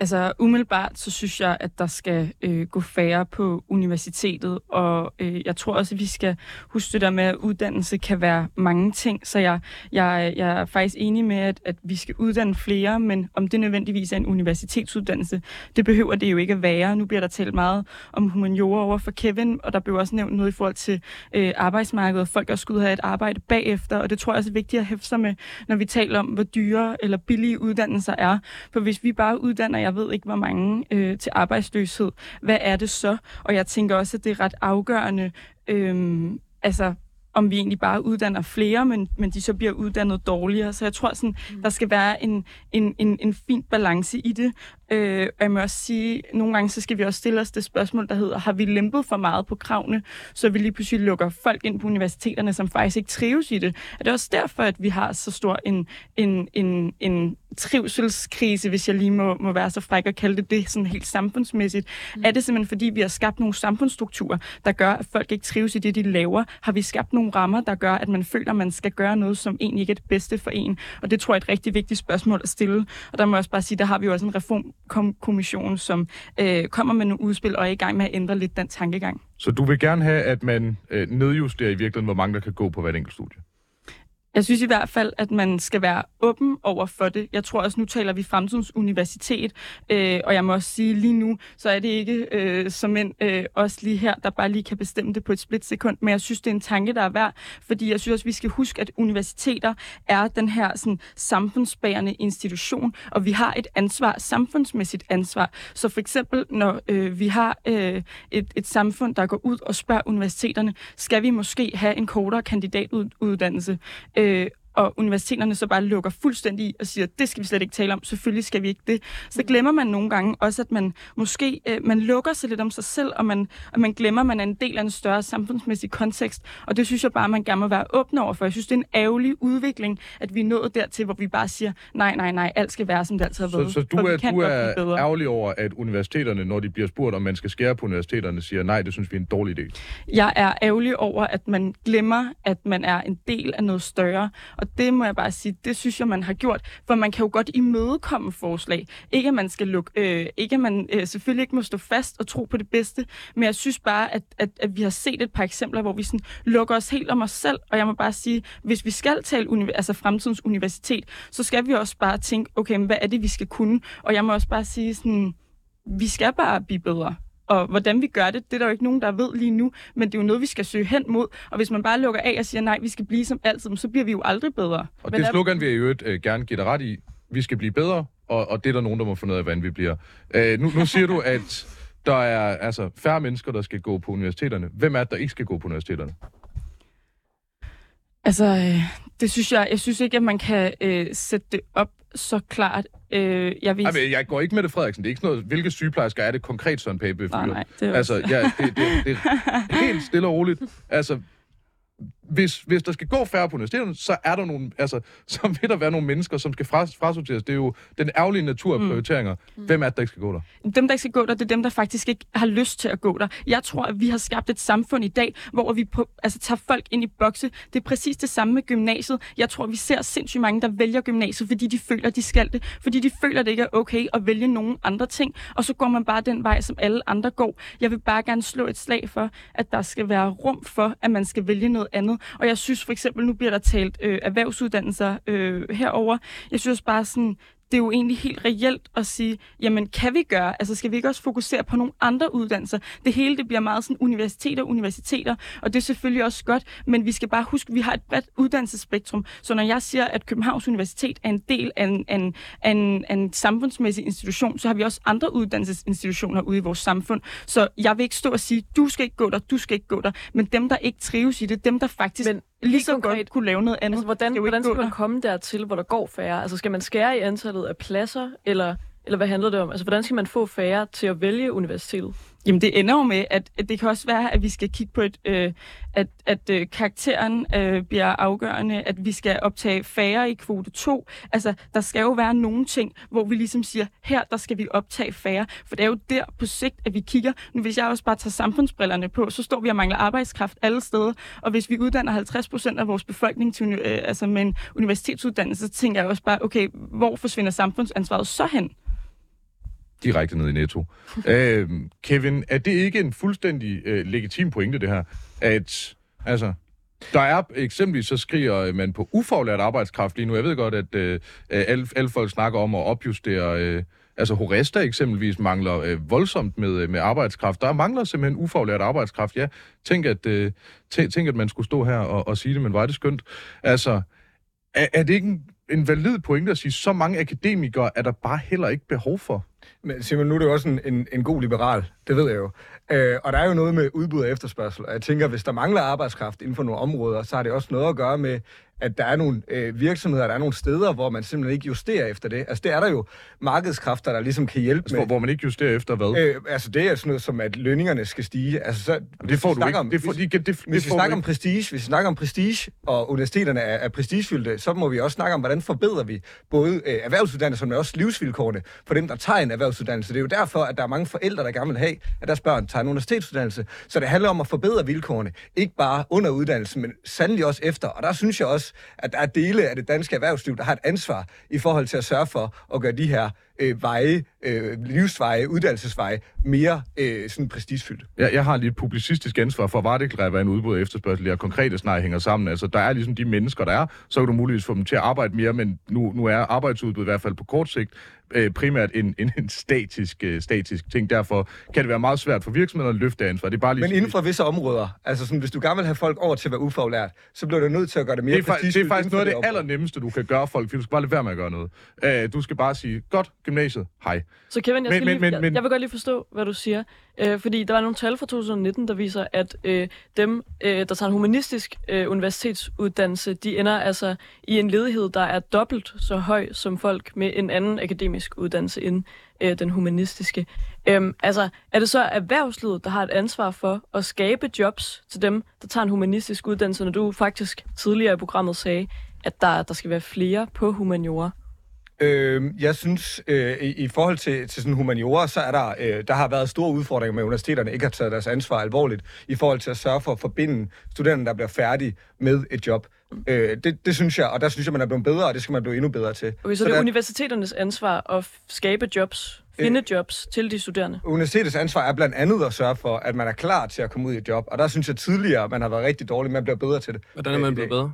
Altså umiddelbart, så synes jeg, at der skal øh, gå færre på universitetet, og øh, jeg tror også, at vi skal huske det der med, at uddannelse kan være mange ting, så jeg, jeg, jeg er faktisk enig med, at, at vi skal uddanne flere, men om det nødvendigvis er en universitetsuddannelse, det behøver det jo ikke at være. Nu bliver der talt meget om humaniora over for Kevin, og der blev også nævnt noget i forhold til øh, arbejdsmarkedet, folk også skulle have et arbejde bagefter, og det tror jeg også er vigtigt at hæfte sig med, når vi taler om, hvor dyre eller billige uddannelser er, for hvis vi bare uddanner jeg ved ikke, hvor mange øh, til arbejdsløshed. Hvad er det så? Og jeg tænker også, at det er ret afgørende, øh, altså om vi egentlig bare uddanner flere, men, men de så bliver uddannet dårligere. Så jeg tror, sådan, mm. der skal være en, en, en, en fin balance i det. Øh, og jeg må også sige, nogle gange så skal vi også stille os det spørgsmål, der hedder, har vi lempet for meget på kravene, så vi lige pludselig lukker folk ind på universiteterne, som faktisk ikke trives i det. Er det også derfor, at vi har så stor en, en, en, en trivselskrise, hvis jeg lige må, må være så fræk og kalde det det, sådan helt samfundsmæssigt? Mm. Er det simpelthen, fordi vi har skabt nogle samfundsstrukturer, der gør, at folk ikke trives i det, de laver? Har vi skabt nogle rammer, der gør, at man føler, at man skal gøre noget, som egentlig ikke er det bedste for en? Og det tror jeg er et rigtig vigtigt spørgsmål at stille. Og der må jeg også bare sige, der har vi jo også en reformkommission, som øh, kommer med nogle udspil og er i gang med at ændre lidt den tankegang. Så du vil gerne have, at man øh, nedjusterer i virkeligheden, hvor mange der kan gå på hvert enkelt studie? Jeg synes i hvert fald, at man skal være åben over for det. Jeg tror også, nu taler vi fremtidens universitet, øh, og jeg må også sige lige nu, så er det ikke øh, som en øh, også lige her, der bare lige kan bestemme det på et splitsekund, men jeg synes, det er en tanke, der er værd, fordi jeg synes også, vi skal huske, at universiteter er den her sådan, samfundsbærende institution, og vi har et ansvar, samfundsmæssigt ansvar. Så for eksempel, når øh, vi har øh, et, et samfund, der går ud og spørger universiteterne, skal vi måske have en kortere kandidatuddannelse? Øh, øh, og universiteterne så bare lukker fuldstændig i og siger, det skal vi slet ikke tale om, selvfølgelig skal vi ikke det. Så mm. glemmer man nogle gange også, at man måske øh, man lukker sig lidt om sig selv, og man, og man glemmer, at man er en del af en større samfundsmæssig kontekst. Og det synes jeg bare, man gerne må være åbne over for. Jeg synes, det er en ærgerlig udvikling, at vi er nået dertil, hvor vi bare siger, nej, nej, nej, alt skal være, som det altid har været. Så, så du er, du er ærgerlig over, at universiteterne, når de bliver spurgt, om man skal skære på universiteterne, siger, nej, det synes vi er en dårlig idé? Jeg er ærgerlig over, at man glemmer, at man er en del af noget større. Og det må jeg bare sige, det synes jeg, man har gjort. For man kan jo godt imødekomme forslag. Ikke at man skal lukke, øh, ikke at man øh, selvfølgelig ikke må stå fast og tro på det bedste, men jeg synes bare, at, at, at vi har set et par eksempler, hvor vi sådan lukker os helt om os selv. Og jeg må bare sige, hvis vi skal tale uni- altså fremtidens universitet, så skal vi også bare tænke, okay, men hvad er det, vi skal kunne? Og jeg må også bare sige sådan, vi skal bare blive bedre. Og hvordan vi gør det, det er der jo ikke nogen, der ved lige nu, men det er jo noget, vi skal søge hen mod. Og hvis man bare lukker af og siger, nej, vi skal blive som altid, så bliver vi jo aldrig bedre. Og men det slogan vil jeg jo øh, gerne give dig ret i. Vi skal blive bedre, og, og det er der nogen, der må finde ud af, hvordan vi bliver. Øh, nu, nu siger du, at der er altså færre mennesker, der skal gå på universiteterne. Hvem er det, der ikke skal gå på universiteterne? Altså, øh, det synes jeg, jeg synes ikke, at man kan øh, sætte det op så klart. Øh, jeg, vil... Ej, jeg går ikke med det, Frederiksen. Det er ikke sådan noget, hvilke sygeplejersker er det konkret, Søren Pape Nej, nej, det er Altså, ja, det, det, det, er helt stille og roligt. Altså, hvis, hvis der skal gå færre på universiteterne, så er der nogle, altså, så vil der være nogle mennesker, som skal fras, frasorteres. Det er jo den ærgerlige natur af mm. prioriteringer. Mm. Hvem er det, der ikke skal gå der? Dem, der ikke skal gå der, det er dem, der faktisk ikke har lyst til at gå der. Jeg tror, at vi har skabt et samfund i dag, hvor vi på, altså, tager folk ind i bokse. Det er præcis det samme med gymnasiet. Jeg tror, vi ser sindssygt mange, der vælger gymnasiet, fordi de føler, de skal det. Fordi de føler, at det ikke er okay at vælge nogle andre ting. Og så går man bare den vej, som alle andre går. Jeg vil bare gerne slå et slag for, at der skal være rum for, at man skal vælge noget andet. Og jeg synes for eksempel, nu bliver der talt øh, erhvervsuddannelser øh, herover. Jeg synes bare sådan, det er jo egentlig helt reelt at sige, jamen kan vi gøre, altså skal vi ikke også fokusere på nogle andre uddannelser? Det hele det bliver meget sådan universiteter, universiteter, og det er selvfølgelig også godt, men vi skal bare huske, at vi har et bredt uddannelsesspektrum. Så når jeg siger, at Københavns Universitet er en del af en, en, en, en samfundsmæssig institution, så har vi også andre uddannelsesinstitutioner ude i vores samfund. Så jeg vil ikke stå og sige, du skal ikke gå der, du skal ikke gå der, men dem, der ikke trives i det, dem, der faktisk men lige så konkret, godt kunne lave noget andet. Altså, hvordan, skal hvordan skal man komme dertil, hvor der går færre? Altså, skal man skære i antallet af pladser, eller, eller hvad handler det om? Altså, hvordan skal man få færre til at vælge universitetet? Jamen det ender jo med, at, at det kan også være, at vi skal kigge på, et, øh, at, at øh, karakteren øh, bliver afgørende, at vi skal optage færre i kvote 2. Altså, der skal jo være nogle ting, hvor vi ligesom siger, her der skal vi optage færre. For det er jo der på sigt, at vi kigger. Nu hvis jeg også bare tager samfundsbrillerne på, så står vi og mangler arbejdskraft alle steder. Og hvis vi uddanner 50 procent af vores befolkning til, øh, altså med en universitetsuddannelse, så tænker jeg også bare, okay, hvor forsvinder samfundsansvaret så hen? Direkte ned i Netto. øh, Kevin, er det ikke en fuldstændig øh, legitim pointe, det her? At, altså, der er eksempelvis, så skriger man på ufaglært arbejdskraft lige nu. Jeg ved godt, at øh, øh alle, alle folk snakker om at opjustere... Øh, altså Horesta eksempelvis mangler øh, voldsomt med, øh, med arbejdskraft. Der mangler simpelthen ufaglært arbejdskraft. Ja, tænk at, øh, tæ, tænk, at man skulle stå her og, og sige det, men var det skønt. Altså, er, er det ikke en, en valid pointe at sige, så mange akademikere er der bare heller ikke behov for? Men Simon, nu er det jo også en, en, en god liberal, det ved jeg jo. Øh, og der er jo noget med udbud og efterspørgsel, og jeg tænker, hvis der mangler arbejdskraft inden for nogle områder, så har det også noget at gøre med, at der er nogle øh, virksomheder, der er nogle steder, hvor man simpelthen ikke justerer efter det. Altså, det er der jo markedskræfter, der ligesom kan hjælpe altså, med. Hvor man ikke justerer efter hvad? Øh, altså, det er sådan noget som, at lønningerne skal stige. Altså, så, det får du ikke. Om, det får, hvis, det, det, hvis det vi snakker om prestige, hvis vi snakker om prestige, og universiteterne er, er prestigefyldte, så må vi også snakke om, hvordan forbedrer vi både øh, erhvervsuddannelser, men også livsvilkårene for dem, der tager en erhvervsuddannelse. Det er jo derfor, at der er mange forældre, der gerne vil have, at deres børn tager en universitetsuddannelse. Så det handler om at forbedre vilkårene, ikke bare under uddannelsen, men sandelig også efter. Og der synes jeg også, at der er dele af det danske erhvervsliv, der har et ansvar i forhold til at sørge for at gøre de her øh, veje, øh, livsveje, uddannelsesveje mere øh, sådan prestigefyldte. Jeg, jeg har lige et publicistisk ansvar for at varedeklarere, hvad en udbud og efterspørgsel og konkrete snarere hænger sammen. Altså, der er ligesom de mennesker, der er, så kan du muligvis få dem til at arbejde mere, men nu, nu er arbejdsudbud i hvert fald på kort sigt øh, primært en, en, en statisk, øh, statisk ting. Derfor kan det være meget svært for virksomheder at løfte ansvar. Det er bare lige Men inden for visse områder, altså sådan, hvis du gerne vil have folk over til at være ufaglært, så bliver du nødt til at gøre det mere det er, det er faktisk noget af det område. allernemmeste, du kan gøre folk, for du skal bare lade være med at gøre noget. Øh, du skal bare sige, godt, gymnasiet, hej. Så Kevin, jeg, Men- skal men- lige, men- jeg, men- jeg vil godt lige forstå, hvad du siger. Øh, fordi der var nogle tal fra 2019, der viser, at øh, dem, øh, der tager en humanistisk øh, universitetsuddannelse, de ender altså i en ledighed, der er dobbelt så høj som folk med en anden akademisk uddannelse end øh, den humanistiske. Øhm, altså, er det så erhvervslivet, der har et ansvar for at skabe jobs til dem, der tager en humanistisk uddannelse, når du faktisk tidligere i programmet sagde, at der, der skal være flere på humaniora? Øh, jeg synes, øh, i, i forhold til, til sådan humaniora, så er der, øh, der har været store udfordringer med, at universiteterne ikke har taget deres ansvar alvorligt i forhold til at sørge for at forbinde studerende, der bliver færdige med et job. Øh, det, det synes jeg, og der synes jeg, man er blevet bedre, og det skal man blive endnu bedre til. Okay, så, det der- er universiteternes ansvar at skabe jobs, finde jobs til de studerende. Universitetets ansvar er blandt andet at sørge for, at man er klar til at komme ud i et job, og der synes jeg tidligere, man har været rigtig dårlig, man bliver bedre til det. Hvordan er øh, man i blevet bedre?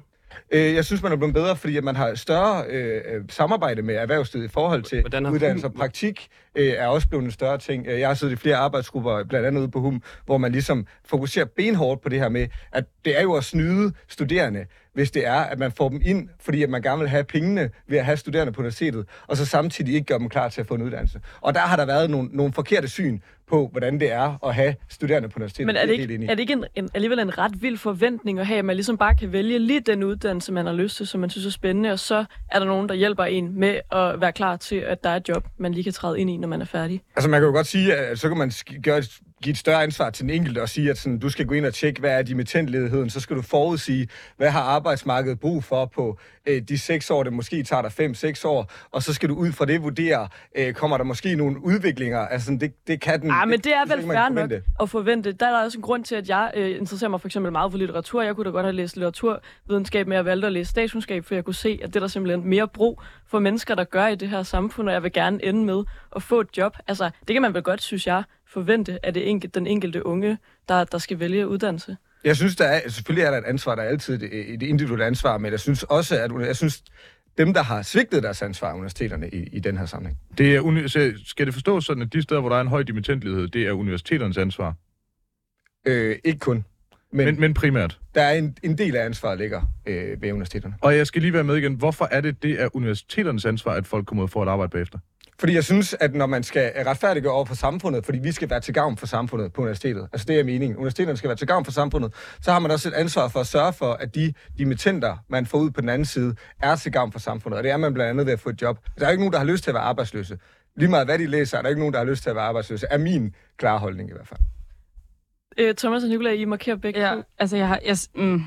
Øh, jeg synes, man er blevet bedre, fordi at man har større øh, øh, samarbejde med erhvervslivet i forhold til Hvordan har uddannelse og praktik øh, er også blevet en større ting. Øh, Jeg har siddet i flere arbejdsgrupper, blandt andet ude på HUM, hvor man ligesom fokuserer benhårdt på det her med, at det er jo at snyde studerende, hvis det er, at man får dem ind, fordi at man gerne vil have pengene ved at have studerende på universitetet, og så samtidig ikke gøre dem klar til at få en uddannelse. Og der har der været nogle, nogle forkerte syn på, hvordan det er at have studerende på universitetet. Men er det ikke, er det ikke en, en, alligevel en ret vild forventning at have, at man ligesom bare kan vælge lige den uddannelse, man har lyst til, som man synes er spændende, og så er der nogen, der hjælper en med at være klar til, at der er et job, man lige kan træde ind i, når man er færdig? Altså man kan jo godt sige, at så kan man gøre et give et større ansvar til den enkelte og sige, at sådan, du skal gå ind og tjekke, hvad er dimittentledigheden, så skal du forudsige, hvad har arbejdsmarkedet brug for på øh, de seks år, det måske tager dig fem-seks år, og så skal du ud fra det vurdere, øh, kommer der måske nogle udviklinger, altså sådan, det, det kan den... Ah, men det er vel fair nok at forvente. Der er der også en grund til, at jeg øh, interesserer mig for eksempel meget for litteratur. Jeg kunne da godt have læst litteraturvidenskab, men jeg valgte at læse statskundskab, for jeg kunne se, at det er der simpelthen mere brug for mennesker, der gør i det her samfund, og jeg vil gerne ende med at få et job. Altså, det kan man vel godt, synes jeg, forvente af det enkelt, den enkelte unge, der, der skal vælge uddannelse. Jeg synes, der er, selvfølgelig er der et ansvar, der er altid et, et individuelt ansvar, men jeg synes også, at jeg synes, dem, der har svigtet deres ansvar, universiteterne, i, i den her sammenhæng. Det er uni- så skal det forstås sådan, at de steder, hvor der er en høj dimittentlighed, det er universiteternes ansvar? Øh, ikke kun, men, Men, men men primært. der er en, en del af ansvaret ligger øh, ved universiteterne. Og jeg skal lige være med igen. Hvorfor er det, det er universiteternes ansvar, at folk kommer ud og får et arbejde bagefter? Fordi jeg synes, at når man skal retfærdiggøre over for samfundet, fordi vi skal være til gavn for samfundet på universitetet, altså det er meningen, universiteterne skal være til gavn for samfundet, så har man også et ansvar for at sørge for, at de dimittenter, man får ud på den anden side, er til gavn for samfundet. Og det er man blandt andet ved at få et job. Der er ikke nogen, der har lyst til at være arbejdsløse. lige meget hvad de læser, er der ikke nogen, der har lyst til at være arbejdsløse. Er min klare holdning i hvert fald. Øh, Thomas og Nicolai, I markerer begge Ja, to. altså jeg har... Jeg, mm,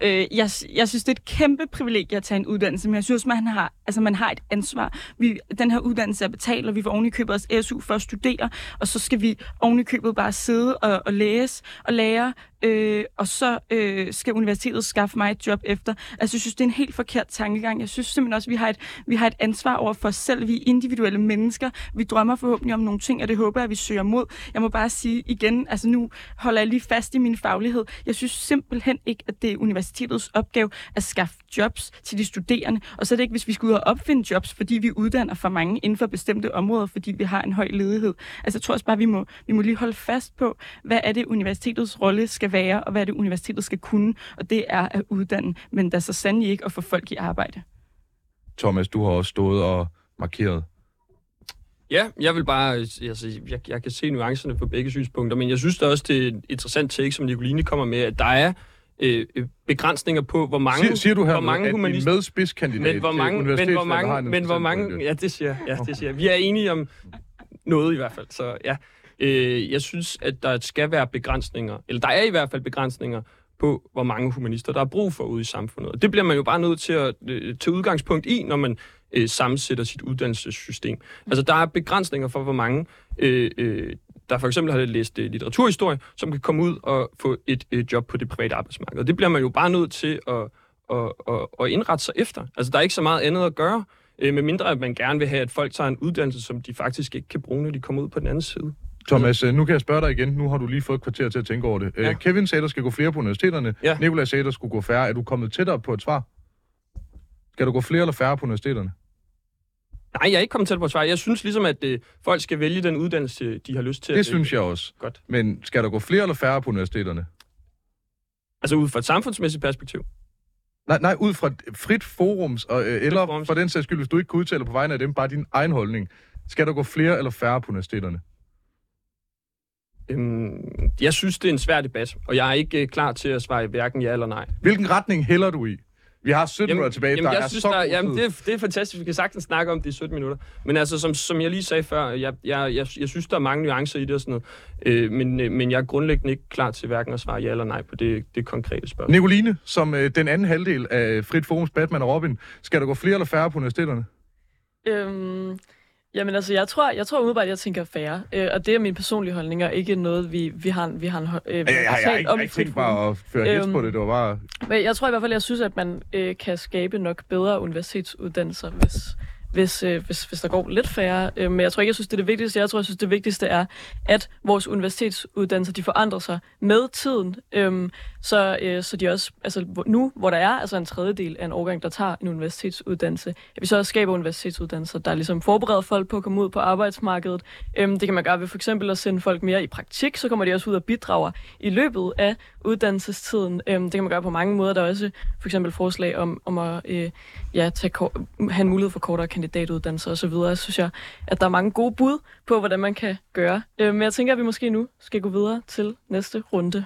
øh, jeg, jeg synes, det er et kæmpe privilegie at tage en uddannelse, men jeg synes, man har, altså, man har et ansvar. Vi, den her uddannelse er betalt, og vi får ovenikøbet os SU for at studere, og så skal vi ovenikøbet bare sidde og, og læse og lære, øh, og så øh, skal universitetet skaffe mig et job efter. Altså, jeg synes, det er en helt forkert tankegang. Jeg synes simpelthen også, at vi har et, vi har et ansvar over for os selv. Vi er individuelle mennesker. Vi drømmer forhåbentlig om nogle ting, og det håber jeg, vi søger mod. Jeg må bare sige igen, altså nu holder jeg lige fast i min faglighed. Jeg synes simpelthen ikke, at det er universitetets opgave at skaffe jobs til de studerende. Og så er det ikke, hvis vi skal ud og opfinde jobs, fordi vi uddanner for mange inden for bestemte områder, fordi vi har en høj ledighed. Altså jeg tror også bare, vi må, vi må lige holde fast på, hvad er det universitetets rolle skal være, og hvad er det universitetet skal kunne, og det er at uddanne, men der så sandelig ikke at få folk i arbejde. Thomas, du har også stået og markeret. Ja, jeg vil bare, altså, jeg, jeg kan se nuancerne på begge synspunkter, men jeg synes da også, det er et interessant take, som Nicoline kommer med, at der er øh, øh, begrænsninger på, hvor mange, Siger, siger du her, hvor mange humanister... medspidskandidat men hvor mange, men hvor mange, en men hvor mange, ja, det siger, ja, det siger. Vi er enige om noget i hvert fald, så ja. Øh, jeg synes, at der skal være begrænsninger, eller der er i hvert fald begrænsninger på, hvor mange humanister der er brug for ude i samfundet. Og det bliver man jo bare nødt til at øh, tage udgangspunkt i, når man øh, sammensætter sit uddannelsessystem. Altså, der er begrænsninger for, hvor mange, øh, øh, der for eksempel har læst øh, litteraturhistorie, som kan komme ud og få et øh, job på det private arbejdsmarked. Og det bliver man jo bare nødt til at, at, at, at indrette sig efter. Altså, der er ikke så meget andet at gøre, øh, medmindre at man gerne vil have, at folk tager en uddannelse, som de faktisk ikke kan bruge, når de kommer ud på den anden side. Thomas, øh, nu kan jeg spørge dig igen. Nu har du lige fået et kvarter til at tænke over det. Ja. Ja. Kevin sagde, der skal gå flere på universiteterne. Ja. Nikolaj sagde, der skulle gå færre. Er du kommet tættere på et svar? Skal der gå flere eller færre på universiteterne? Nej, jeg er ikke kommet til på svar. Jeg synes ligesom, at øh, folk skal vælge den uddannelse, de har lyst til. Det at synes jeg også. Godt. Men skal der gå flere eller færre på universiteterne? Altså ud fra et samfundsmæssigt perspektiv. Nej, nej, ud fra et frit forums, og, øh, eller forums. for den sags skyld, hvis du ikke kan udtale på vegne af dem, bare din egen holdning. Skal der gå flere eller færre på universiteterne? Øhm, jeg synes, det er en svær debat, og jeg er ikke øh, klar til at svare hverken ja eller nej. Hvilken retning hælder du i? Vi har 17 minutter tilbage, jamen, der jeg er synes, så der, god jamen, det, er, det er fantastisk. Vi kan sagtens snakke om det i 17 minutter. Men altså, som, som jeg lige sagde før, jeg, jeg, jeg, jeg synes, der er mange nuancer i det og sådan noget. Øh, men, øh, men jeg er grundlæggende ikke klar til hverken at svare ja eller nej på det, det konkrete spørgsmål. Nicoline, som øh, den anden halvdel af Frit Forums Batman og Robin, skal der gå flere eller færre på universiteterne? Øhm, jamen altså, jeg tror, jeg tror umiddelbart, jeg tænker færre. Øh, og det er min personlige holdning, og ikke noget, vi, vi har, vi har en, øh, Jeg, jeg, jeg, jeg, jeg, om ikke tænkt mig at føre Øhm, på det. Det var bare... Men jeg tror i hvert fald, jeg synes, at man øh, kan skabe nok bedre universitetsuddannelser, hvis, hvis, øh, hvis, hvis der går lidt færre. Øh, men jeg tror ikke, jeg synes, det er det vigtigste. Jeg tror, jeg synes, det vigtigste er, at vores universitetsuddannelser, de forandrer sig med tiden. Øh, så, øh, så de også, altså nu, hvor der er altså en tredjedel af en årgang, der tager en universitetsuddannelse, at vi så også skaber universitetsuddannelser, der ligesom forbereder folk på at komme ud på arbejdsmarkedet. Øh, det kan man gøre ved for eksempel at sende folk mere i praktik, så kommer de også ud og bidrager i løbet af uddannelsestiden. Øh, det kan man gøre på mange måder. Der er også for eksempel forslag om, om at øh, ja, tage kor- have en mulighed for kortere kandidatuddannelser osv. så synes jeg, at der er mange gode bud på, hvordan man kan gøre. Øh, men jeg tænker, at vi måske nu skal gå videre til næste runde.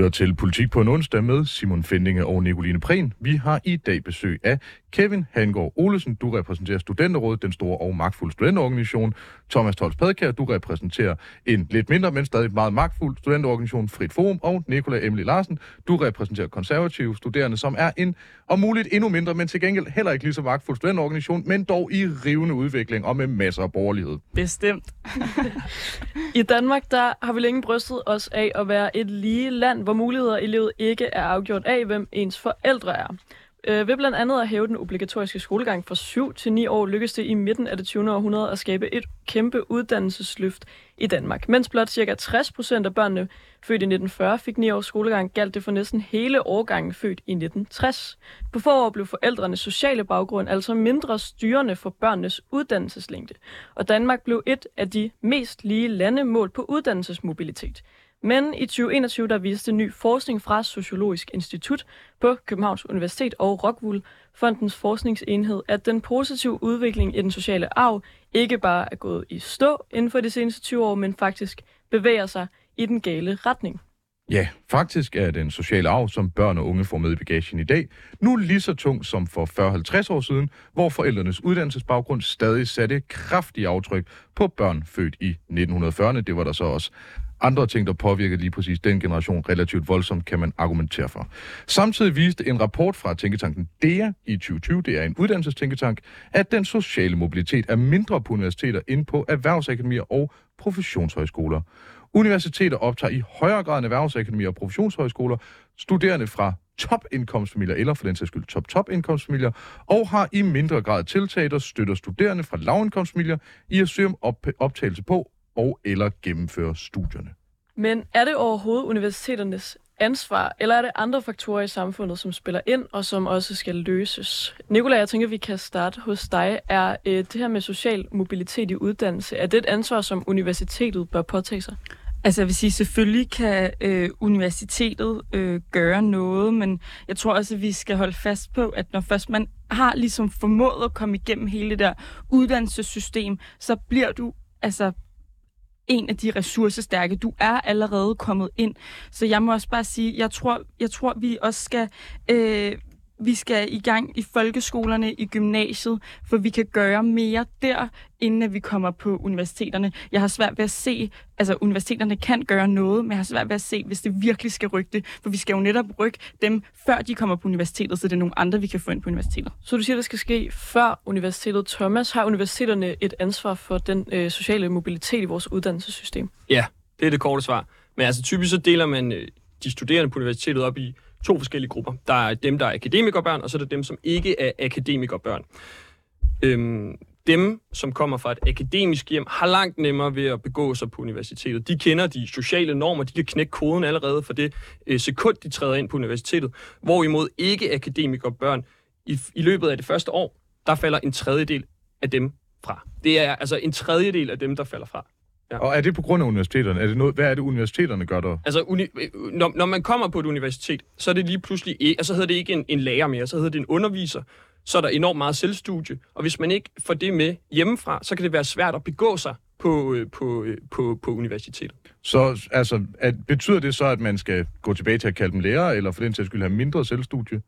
Lytter til Politik på en onsdag med Simon Fendinge og Nicoline Prehn. Vi har i dag besøg af Kevin Hangård Olesen. Du repræsenterer Studenterrådet, den store og magtfulde studenterorganisation. Thomas Tolles Padkær, du repræsenterer en lidt mindre, men stadig meget magtfuld studenterorganisation Frit Forum. Og Nikolaj Emily Larsen, du repræsenterer konservative studerende, som er en, om muligt endnu mindre, men til gengæld heller ikke lige så magtfuld studenterorganisation, men dog i rivende udvikling og med masser af borgerlighed. Bestemt. I Danmark der har vi længe brystet os af at være et lige land, hvor muligheder i livet ikke er afgjort af, hvem ens forældre er. Øh, ved blandt andet at hæve den obligatoriske skolegang fra 7 til 9 år, lykkedes det i midten af det 20. århundrede at skabe et kæmpe uddannelsesløft i Danmark. Mens blot ca. 60 procent af børnene født i 1940 fik 9 års skolegang, galt det for næsten hele årgangen født i 1960. På forår blev forældrenes sociale baggrund altså mindre styrende for børnenes uddannelseslængde, og Danmark blev et af de mest lige lande målt på uddannelsesmobilitet. Men i 2021 der viste ny forskning fra Sociologisk Institut på Københavns Universitet og Rockwool Fondens forskningsenhed, at den positive udvikling i den sociale arv ikke bare er gået i stå inden for de seneste 20 år, men faktisk bevæger sig i den gale retning. Ja, faktisk er den sociale arv, som børn og unge får med i bagagen i dag, nu lige så tung som for 40-50 år siden, hvor forældrenes uddannelsesbaggrund stadig satte kraftige aftryk på børn født i 1940'erne. Det var der så også andre ting, der påvirkede lige præcis den generation relativt voldsomt, kan man argumentere for. Samtidig viste en rapport fra tænketanken DEA i 2020, det er en uddannelsestænketank, at den sociale mobilitet er mindre på universiteter end på erhvervsakademier og professionshøjskoler. Universiteter optager i højere grad end erhvervsakademier og professionshøjskoler studerende fra topindkomstfamilier, eller for den sags skyld top-top-indkomstfamilier, og har i mindre grad tiltag, der støtter studerende fra lavindkomstfamilier i at søge om op- optagelse på og eller gennemføre studierne. Men er det overhovedet universiteternes ansvar, eller er det andre faktorer i samfundet, som spiller ind, og som også skal løses? Nikolaj, jeg tænker, vi kan starte hos dig. Er øh, det her med social mobilitet i uddannelse, er det et ansvar, som universitetet bør påtage sig? Altså jeg vil sige, selvfølgelig kan øh, universitetet øh, gøre noget, men jeg tror også, at vi skal holde fast på, at når først man har ligesom formået at komme igennem hele det der uddannelsessystem, så bliver du altså en af de ressourcestærke. Du er allerede kommet ind. Så jeg må også bare sige, jeg tror, jeg tror vi også skal... Øh, vi skal i gang i folkeskolerne, i gymnasiet, for vi kan gøre mere der, inden vi kommer på universiteterne. Jeg har svært ved at se, altså universiteterne kan gøre noget, men jeg har svært ved at se, hvis det virkelig skal rykke det, for vi skal jo netop rykke dem, før de kommer på universitetet, så det er nogle andre, vi kan få ind på universitetet. Så du siger, det skal ske før universitetet. Thomas, har universiteterne et ansvar for den øh, sociale mobilitet i vores uddannelsessystem? Ja, det er det korte svar. Men altså typisk så deler man øh, de studerende på universitetet op i to forskellige grupper. Der er dem, der er akademikerbørn, og så er der dem, som ikke er akademikerbørn. Øhm, dem, som kommer fra et akademisk hjem, har langt nemmere ved at begå sig på universitetet. De kender de sociale normer, de kan knække koden allerede for det øh, sekund, de træder ind på universitetet. Hvorimod ikke akademikerbørn, i, i løbet af det første år, der falder en tredjedel af dem fra. Det er altså en tredjedel af dem, der falder fra. Ja. Og er det på grund af universiteterne? Er det noget, hvad er det, universiteterne gør der? Altså, uni, når, når man kommer på et universitet, så er det lige pludselig ikke, altså, så hedder det ikke en, en lærer mere, så hedder det en underviser. Så er der enormt meget selvstudie, og hvis man ikke får det med hjemmefra, så kan det være svært at begå sig på, på, på, på universitetet. Så altså, at, betyder det så, at man skal gå tilbage til at kalde dem lærere, eller for den sags skyld have mindre selvstudie?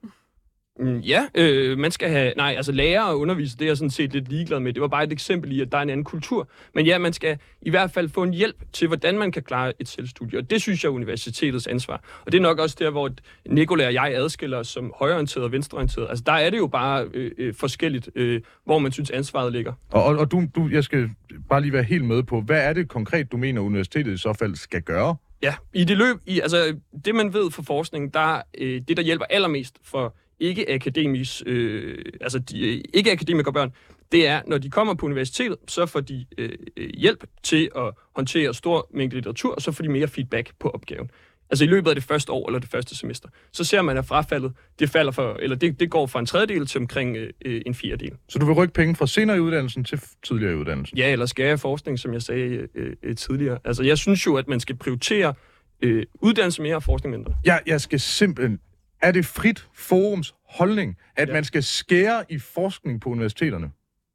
Mm, ja, øh, man skal have... Nej, altså lærer og underviser, det er jeg sådan set lidt ligeglad med. Det var bare et eksempel i, at der er en anden kultur. Men ja, man skal i hvert fald få en hjælp til, hvordan man kan klare et selvstudie. Og det synes jeg er universitetets ansvar. Og det er nok også der, hvor Nicolai og jeg adskiller os som højreorienteret og venstreorienteret. Altså der er det jo bare øh, øh, forskelligt, øh, hvor man synes ansvaret ligger. Og, og, og du, du, jeg skal bare lige være helt med på, hvad er det konkret, du mener, universitetet i så fald skal gøre? Ja, i det løb, i, altså det man ved fra forskningen, der øh, det der hjælper allermest for ikke akademisk, øh, altså de ikke akademikerbørn, det er, når de kommer på universitetet, så får de øh, hjælp til at håndtere stor mængde litteratur, og så får de mere feedback på opgaven. Altså i løbet af det første år eller det første semester. Så ser man, at frafaldet, det, falder for, eller det, det går fra en tredjedel til omkring øh, en fjerdedel. Så du vil rykke penge fra senere i uddannelsen til tidligere i uddannelsen? Ja, eller skære forskning, som jeg sagde øh, øh, tidligere. Altså jeg synes jo, at man skal prioritere øh, uddannelse mere og forskning mindre. Ja, jeg skal simpelthen er det frit forums holdning, at ja. man skal skære i forskning på universiteterne?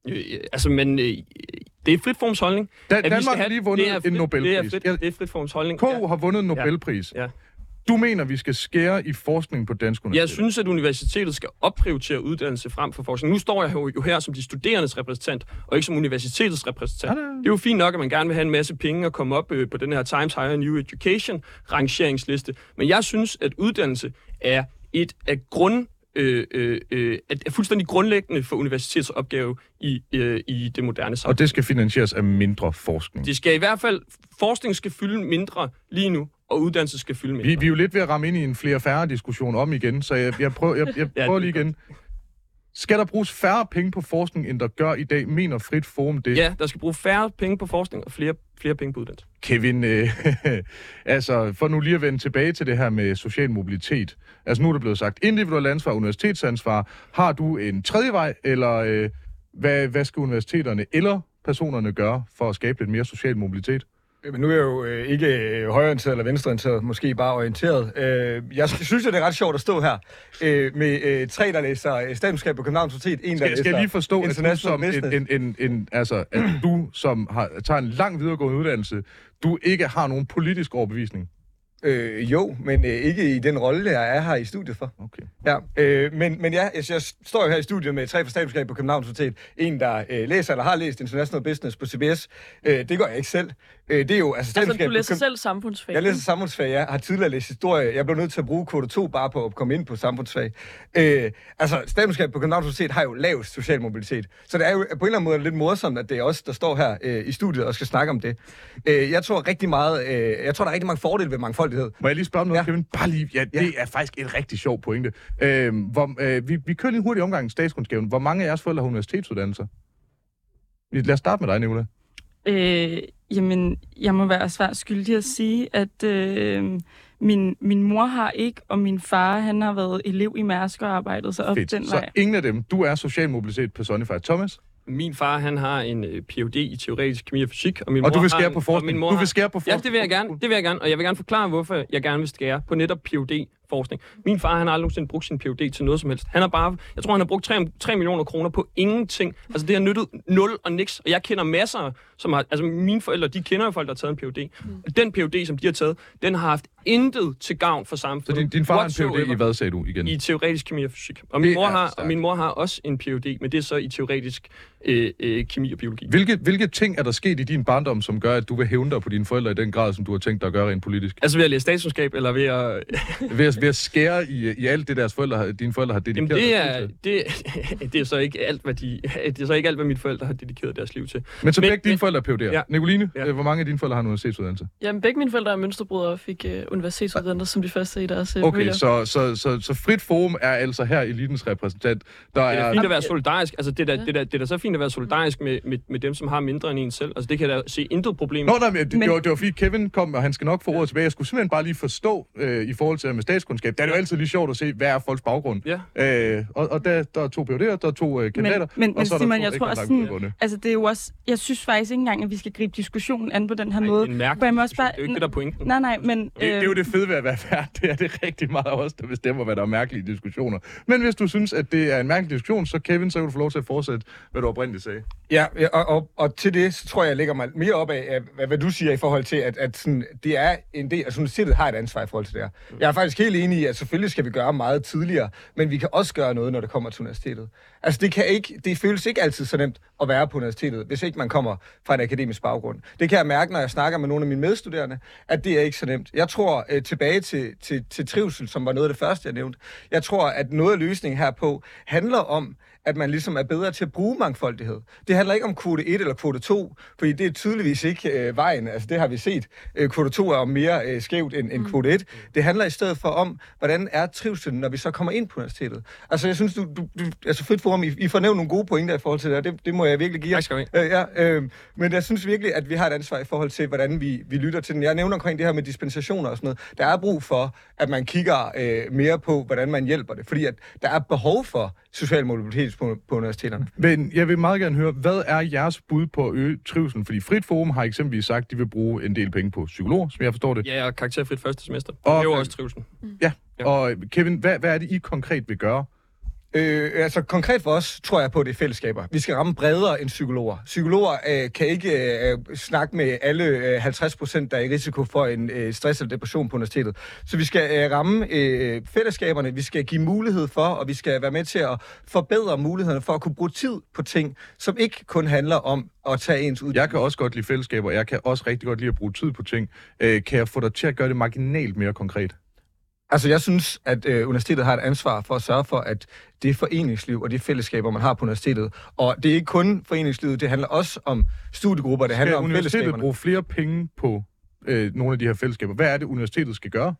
Øh, altså, men øh, det er frit forums holdning. Da, Danmark har lige vundet frit, en Nobelpris. Det er, frit, det er frit forums holdning. K ja. har vundet en Nobelpris. Ja. ja. Du mener, vi skal skære i forskning på dansk universitet? Jeg synes, at universitetet skal opprioritere uddannelse frem for forskning. Nu står jeg jo her som de studerendes repræsentant, og ikke som universitetets repræsentant. Ja, det, er... det er jo fint nok, at man gerne vil have en masse penge og komme op øh, på den her Times Higher New Education rangeringsliste. Men jeg synes, at uddannelse er et af grund øh, øh, øh er fuldstændig grundlæggende for universitetets opgave i, øh, i det moderne samfund. Og det skal finansieres af mindre forskning? Det skal i hvert fald, forskning skal fylde mindre lige nu, og uddannelse skal fylde mindre. Vi, vi er jo lidt ved at ramme ind i en flere-færre diskussion om igen, så jeg, jeg prøver, jeg, jeg prøver lige igen. Skal der bruges færre penge på forskning, end der gør i dag, mener Frit Forum det? Ja, der skal bruges færre penge på forskning og flere, flere penge på uddannelse. Kevin, øh, altså for nu lige at vende tilbage til det her med social mobilitet. Altså nu er det blevet sagt individuelt ansvar, universitetsansvar. Har du en tredje vej, eller øh, hvad, hvad skal universiteterne eller personerne gøre for at skabe lidt mere social mobilitet? Men nu er jeg jo øh, ikke øh, højreorienteret eller venstreorienteret, måske bare orienteret. Øh, jeg synes jo, det er ret sjovt at stå her øh, med øh, tre, der læser øh, statskab på Københavns Universitet, en, der Skal, læser skal jeg lige forstå, at du international som, en, en, en, en, altså, at du, som har, tager en lang videregående uddannelse, du ikke har nogen politisk overbevisning? Øh, jo, men øh, ikke i den rolle, jeg er her i studiet for. Okay. Ja, øh, men, men ja, jeg, jeg står jo her i studiet med tre fra statskab på Københavns Universitet. En, der øh, læser eller har læst International Business på CBS. Øh, det gør jeg ikke selv. Øh, det er jo altså Altså, du læser selv samfundsfag. Jeg læser samfundsfag, jeg har tidligere læst historie. Jeg blev nødt til at bruge kvote 2 bare på at komme ind på samfundsfag. Øh, altså, statskab på Københavns Universitet har jo lavest social mobilitet. Så det er jo på en eller anden måde lidt morsomt, at det er os, der står her øh, i studiet og skal snakke om det. Øh, jeg tror rigtig meget, øh, jeg tror, der er rigtig mange fordele ved mangfoldighed. Må jeg lige spørge om noget, Ja. ja. Kevin? Bare lige, ja, det Ja. er faktisk en rigtig sjov pointe. Øh, hvor, øh, vi, vi kører lige en hurtig omgang i statskundskaben. Hvor mange af jeres forældre har universitetsuddannelser? Lad os starte med dig, Nicola. Øh, jamen, jeg må være svært skyldig at sige, at øh, min, min mor har ikke, og min far, han har været elev i Mærsk og arbejdet sig op Fedt. den Så vej. ingen af dem. Du er social mobilitet personified. Thomas? Min far, han har en øh, Ph.D. i teoretisk kemi og fysik, og min Og mor du vil har skære en- på forskning. min mor Du har- vil skære på Ja, forskning. det vil jeg gerne. Det vil jeg gerne, og jeg vil gerne forklare, hvorfor jeg gerne vil skære på netop Ph.D. forskning. Min far, han har aldrig nogensinde brugt sin Ph.D. til noget som helst. Han har bare, jeg tror, han har brugt 3, 3 millioner kroner på ingenting. Altså, det har nyttet nul og niks. Og jeg kender masser, som har, altså mine forældre, de kender jo folk, der har taget en Ph.D. Mm. Den Ph.D., som de har taget, den har haft intet til gavn for Så samfundet. din, din far har en. PhD i hvad, sagde du igen? I teoretisk kemi og fysik. Og min, mor har, og min mor har også en Ph.D., men det er så i teoretisk øh, øh, kemi og biologi. Hvilke, hvilke ting er der sket i din barndom, som gør, at du vil hævne dig på dine forældre i den grad, som du har tænkt dig at gøre rent politisk? Altså ved at læse statskundskab, eller ved at... Ved at, ved at skære i, i alt det, deres forældre, har- dine forældre har dedikeret Jamen det deres er, liv til? det, det er så ikke alt, hvad de, det er så ikke alt, hvad mine forældre har dedikeret deres liv til. Men så Men- begge dine men- forældre er PhD'er. Ja. Nicoline, Ja. ja. hvor mange af dine forældre har en universitetsuddannelse? Jamen, begge mine forældre er mønsterbrødre og fik øh, universitetsuddannelse som de første i deres øh, Okay, familier. så, så, så, så Frit Forum er altså her elitens repræsentant. Der Det er er, fint at være solidarisk. Altså, det er da, Ja. det er da, det er da så fint at være solidarisk med, med, med dem, som har mindre end en selv. Altså, det kan jeg da se intet problem. Nå, nej, men det, Men- det, var, det var fordi Kevin kom, og han skal nok få ordet tilbage. Jeg skulle simpelthen bare lige forstå øh, i forhold til med statskundskab. Det er jo altid lige sjovt at se, hvad er folks baggrund. Ja. Øh, og og der, der er to PhD'er, der er to øh, kandidater, Men, men, og så er der Simon, to jeg tror også sådan, altså det er jo også, jeg synes faktisk ikke engang, at vi skal gribe diskussionen an på den her Ej, måde. det er en mærkelig også bare- Det er jo ikke det, der er pointen. Nej, nej, men... Det, det er jo det fede ved at være vært, det er det rigtig meget os, der bestemmer, hvad der er mærkelige diskussioner. Men hvis du synes, at det er en mærkelig diskussion, så Kevin, så kan du få lov til at fortsætte, hvad du oprindeligt sagde. Ja, og, og, og til det, så tror jeg, jeg lægger mig mere op af, af hvad, hvad du siger i forhold til, at, at sådan, det er en del, altså universitetet har et ansvar i forhold til det her. Jeg er faktisk helt enig i, at selvfølgelig skal vi gøre meget tidligere, men vi kan også gøre noget, når det kommer til universitetet. Altså det, kan ikke, det føles ikke altid så nemt at være på universitetet, hvis ikke man kommer fra en akademisk baggrund. Det kan jeg mærke, når jeg snakker med nogle af mine medstuderende, at det er ikke så nemt. Jeg tror øh, tilbage til, til, til trivsel, som var noget af det første, jeg nævnte. Jeg tror, at noget af løsningen herpå handler om, at man ligesom er bedre til at bruge mangfoldighed. Det handler ikke om kvote 1 eller kvote 2, fordi det er tydeligvis ikke øh, vejen. Altså det har vi set. Øh, kvote 2 er jo mere øh, skævt end, end kvote 1. Det handler i stedet for om, hvordan er trivselen, når vi så kommer ind på universitetet. Altså jeg synes, du, du, du altså frit forum, I, I får nævnt nogle gode pointer i forhold til det, og det, det må jeg virkelig give jer. Tak. Øh, ja, øh, men jeg synes virkelig, at vi har et ansvar i forhold til, hvordan vi, vi lytter til den. Jeg nævner omkring det her med dispensationer og sådan noget. Der er brug for, at man kigger øh, mere på, hvordan man hjælper det. Fordi at der er behov for social mobilitet på, på universiteterne. Men jeg vil meget gerne høre, hvad er jeres bud på at øge trivselen? Fordi Frit Forum har eksempelvis sagt, at de vil bruge en del penge på psykologer, som jeg forstår det. Ja, og karakterfrit første semester. Og- Det er jo også trivsel. Ja. Ja. Og Kevin, hvad, hvad er det, I konkret vil gøre? Øh, altså konkret for os tror jeg på, det er fællesskaber. Vi skal ramme bredere end psykologer. Psykologer øh, kan ikke øh, snakke med alle øh, 50 procent, der er i risiko for en øh, stress eller depression på universitetet. Så vi skal øh, ramme øh, fællesskaberne, vi skal give mulighed for, og vi skal være med til at forbedre mulighederne for at kunne bruge tid på ting, som ikke kun handler om at tage ens uddannelse. Jeg kan også godt lide fællesskaber, jeg kan også rigtig godt lide at bruge tid på ting. Øh, kan jeg få dig til at gøre det marginalt mere konkret? Altså, jeg synes, at øh, universitetet har et ansvar for at sørge for, at det foreningsliv og de fællesskaber, man har på universitetet, og det er ikke kun foreningslivet, det handler også om studiegrupper, det handler om universitetet fællesskaberne. bruge flere penge på øh, nogle af de her fællesskaber? Hvad er det, universitetet skal gøre?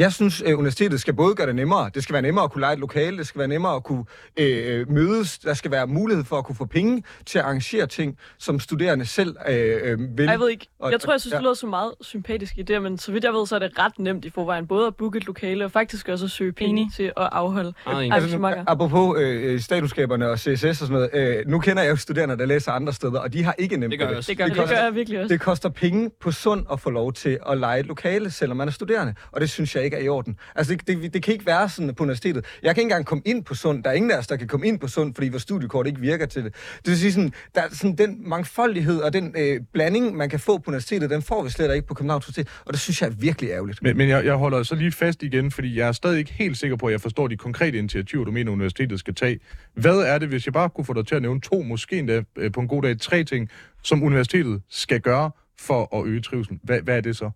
Jeg synes, at universitetet skal både gøre det nemmere. Det skal være nemmere at kunne lege et lokale. Det skal være nemmere at kunne øh, mødes. Der skal være mulighed for at kunne få penge til at arrangere ting, som studerende selv øh, øh, vil. Ej, Jeg ved ikke. Og- Jeg tror, jeg synes, ja. det lyder så meget sympatisk i det, men så vidt jeg ved, så er det ret nemt i forvejen. Både at booke et lokale og faktisk også at søge penge Enig. til at afholde enig. Ej, Altså, arrangementer. apropos øh, statusskaberne og CSS og sådan noget. Øh, nu kender jeg jo studerende, der læser andre steder, og de har ikke nemt Det gør også. Det gør Det, vi. det koster- gør jeg virkelig også. Det koster penge på sund at få lov til at lege et lokale, selvom man er studerende. Og det synes jeg ikke er i orden. Altså, det, det, det kan ikke være sådan på universitetet. Jeg kan ikke engang komme ind på sund. Der er ingen af os, der kan komme ind på sund, fordi vores studiekort ikke virker til det. Det vil sige, sådan, der er sådan den mangfoldighed og den øh, blanding, man kan få på universitetet, den får vi slet ikke på Københavns Universitet. Og det synes jeg er virkelig ærgerligt. Men, men jeg, jeg holder så lige fast igen, fordi jeg er stadig ikke helt sikker på, at jeg forstår de konkrete initiativer, du mener, universitetet skal tage. Hvad er det, hvis jeg bare kunne få dig til at nævne to, måske endda øh, på en god dag tre ting, som universitetet skal gøre for at øge trivsel? Hvad, hvad er det så?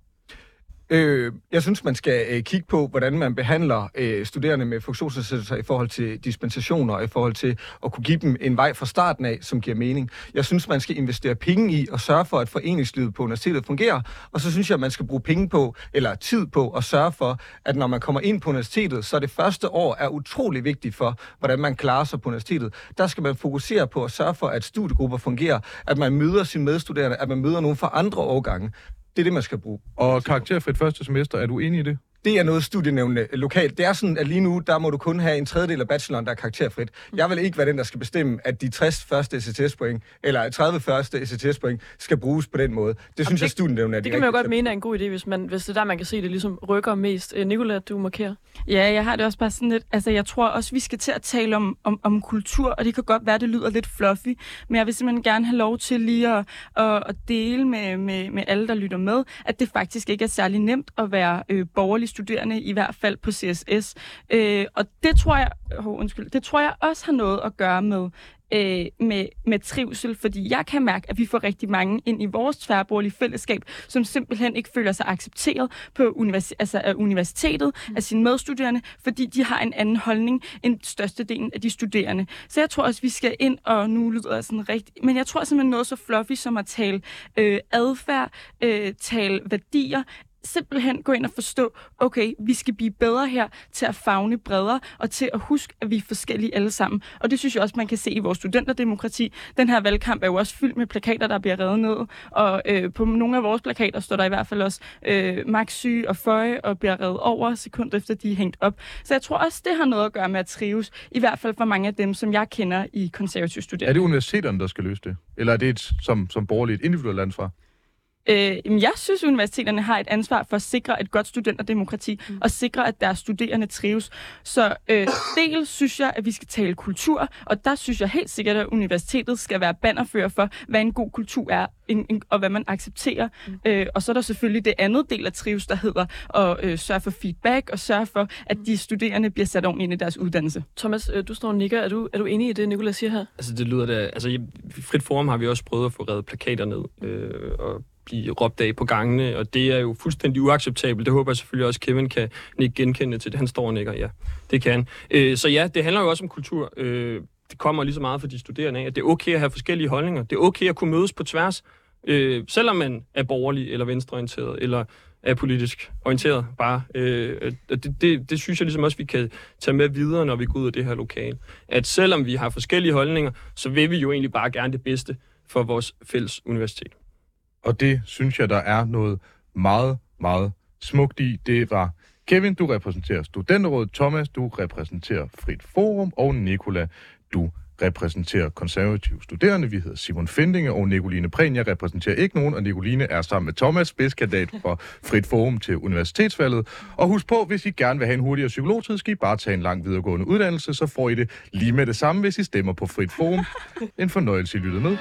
Øh, jeg synes, man skal øh, kigge på, hvordan man behandler øh, studerende med funktionsnedsættelser i forhold til dispensationer, i forhold til at kunne give dem en vej fra starten af, som giver mening. Jeg synes, man skal investere penge i og sørge for, at foreningslivet på universitetet fungerer. Og så synes jeg, man skal bruge penge på, eller tid på, at sørge for, at når man kommer ind på universitetet, så det første år er utrolig vigtigt for, hvordan man klarer sig på universitetet. Der skal man fokusere på at sørge for, at studiegrupper fungerer, at man møder sine medstuderende, at man møder nogen fra andre årgange. Det er det, man skal bruge. Og karakterfrit første semester, er du enig i det? Det er noget studienævnene lokalt. Det er sådan, at lige nu, der må du kun have en tredjedel af bacheloren, der er karakterfrit. Jeg vil ikke være den, der skal bestemme, at de 60 første ECTS-point, eller 30 første ECTS-point, skal bruges på den måde. Det synes det- jeg, studienævnene er de Det kan man jo godt mene er en god idé, hvis, man, hvis det er der, man kan se, det ligesom rykker mest. Øh, Nicola, du markerer. Ja, jeg har det også bare sådan lidt, altså jeg tror også, vi skal til at tale om, om, om kultur, og det kan godt være, det lyder lidt fluffy, men jeg vil simpelthen gerne have lov til lige at, at, at dele med, med, med alle, der lytter med, at det faktisk ikke er særlig nemt at være øh, borgerlig studerende, i hvert fald på CSS. Øh, og det tror jeg, oh, undskyld, det tror jeg også har noget at gøre med, øh, med, med trivsel, fordi jeg kan mærke, at vi får rigtig mange ind i vores tværborgerlige fællesskab, som simpelthen ikke føler sig accepteret på univers- altså af universitetet, af sine medstuderende, fordi de har en anden holdning end størstedelen af de studerende. Så jeg tror også, vi skal ind, og nu lyder jeg sådan rigtigt, men jeg tror simpelthen noget så fluffy som at tale øh, adfærd, øh, tale værdier, simpelthen gå ind og forstå, okay, vi skal blive bedre her til at fagne bredere, og til at huske, at vi er forskellige alle sammen. Og det synes jeg også, man kan se i vores studenterdemokrati. Den her valgkamp er jo også fyldt med plakater, der bliver revet ned, og øh, på nogle af vores plakater står der i hvert fald også øh, Max syg og føje og bliver revet over sekund efter, de er hængt op. Så jeg tror også, det har noget at gøre med at trives, i hvert fald for mange af dem, som jeg kender i konservative Er studerende. det universiteterne, der skal løse det? Eller er det et, som, som borgerligt et individuelt ansvar? Øh, jamen, jeg synes, universiteterne har et ansvar for at sikre et godt studenterdemokrati mm. og sikre, at deres studerende trives. Så øh, dels synes jeg, at vi skal tale kultur, og der synes jeg helt sikkert, at universitetet skal være bannerfører for, hvad en god kultur er, en, en, og hvad man accepterer. Mm. Øh, og så er der selvfølgelig det andet del af trives, der hedder at øh, sørge for feedback og sørge for, at de studerende bliver sat ordentligt ind i deres uddannelse. Thomas, øh, du står og nikker. Er du, er du enig i det, Nicola siger her? Altså, det lyder da... Altså, i Frit Forum har vi også prøvet at få reddet plakater ned øh, og blive råbt af på gangene, og det er jo fuldstændig uacceptabelt. Det håber jeg selvfølgelig også, Kevin kan ikke genkende til det. Han står og nikker, ja. Det kan han. Øh, så ja, det handler jo også om kultur. Øh, det kommer lige så meget for de studerende af, at det er okay at have forskellige holdninger. Det er okay at kunne mødes på tværs, øh, selvom man er borgerlig eller venstreorienteret, eller er politisk orienteret bare. Øh, og det, det, det synes jeg ligesom også, vi kan tage med videre, når vi går ud af det her lokale. At selvom vi har forskellige holdninger, så vil vi jo egentlig bare gerne det bedste for vores fælles universitet. Og det synes jeg, der er noget meget, meget smukt i. Det var Kevin, du repræsenterer Studenterrådet, Thomas, du repræsenterer Frit Forum, og Nicola, du repræsenterer konservative studerende. Vi hedder Simon Fendinge og Nicoline Prehn. Jeg repræsenterer ikke nogen, og Nicoline er sammen med Thomas, spidskandidat for Frit Forum til universitetsvalget. Og husk på, hvis I gerne vil have en hurtigere psykologtid, skal I bare tage en lang videregående uddannelse, så får I det lige med det samme, hvis I stemmer på Frit Forum. En fornøjelse, I lyttede med.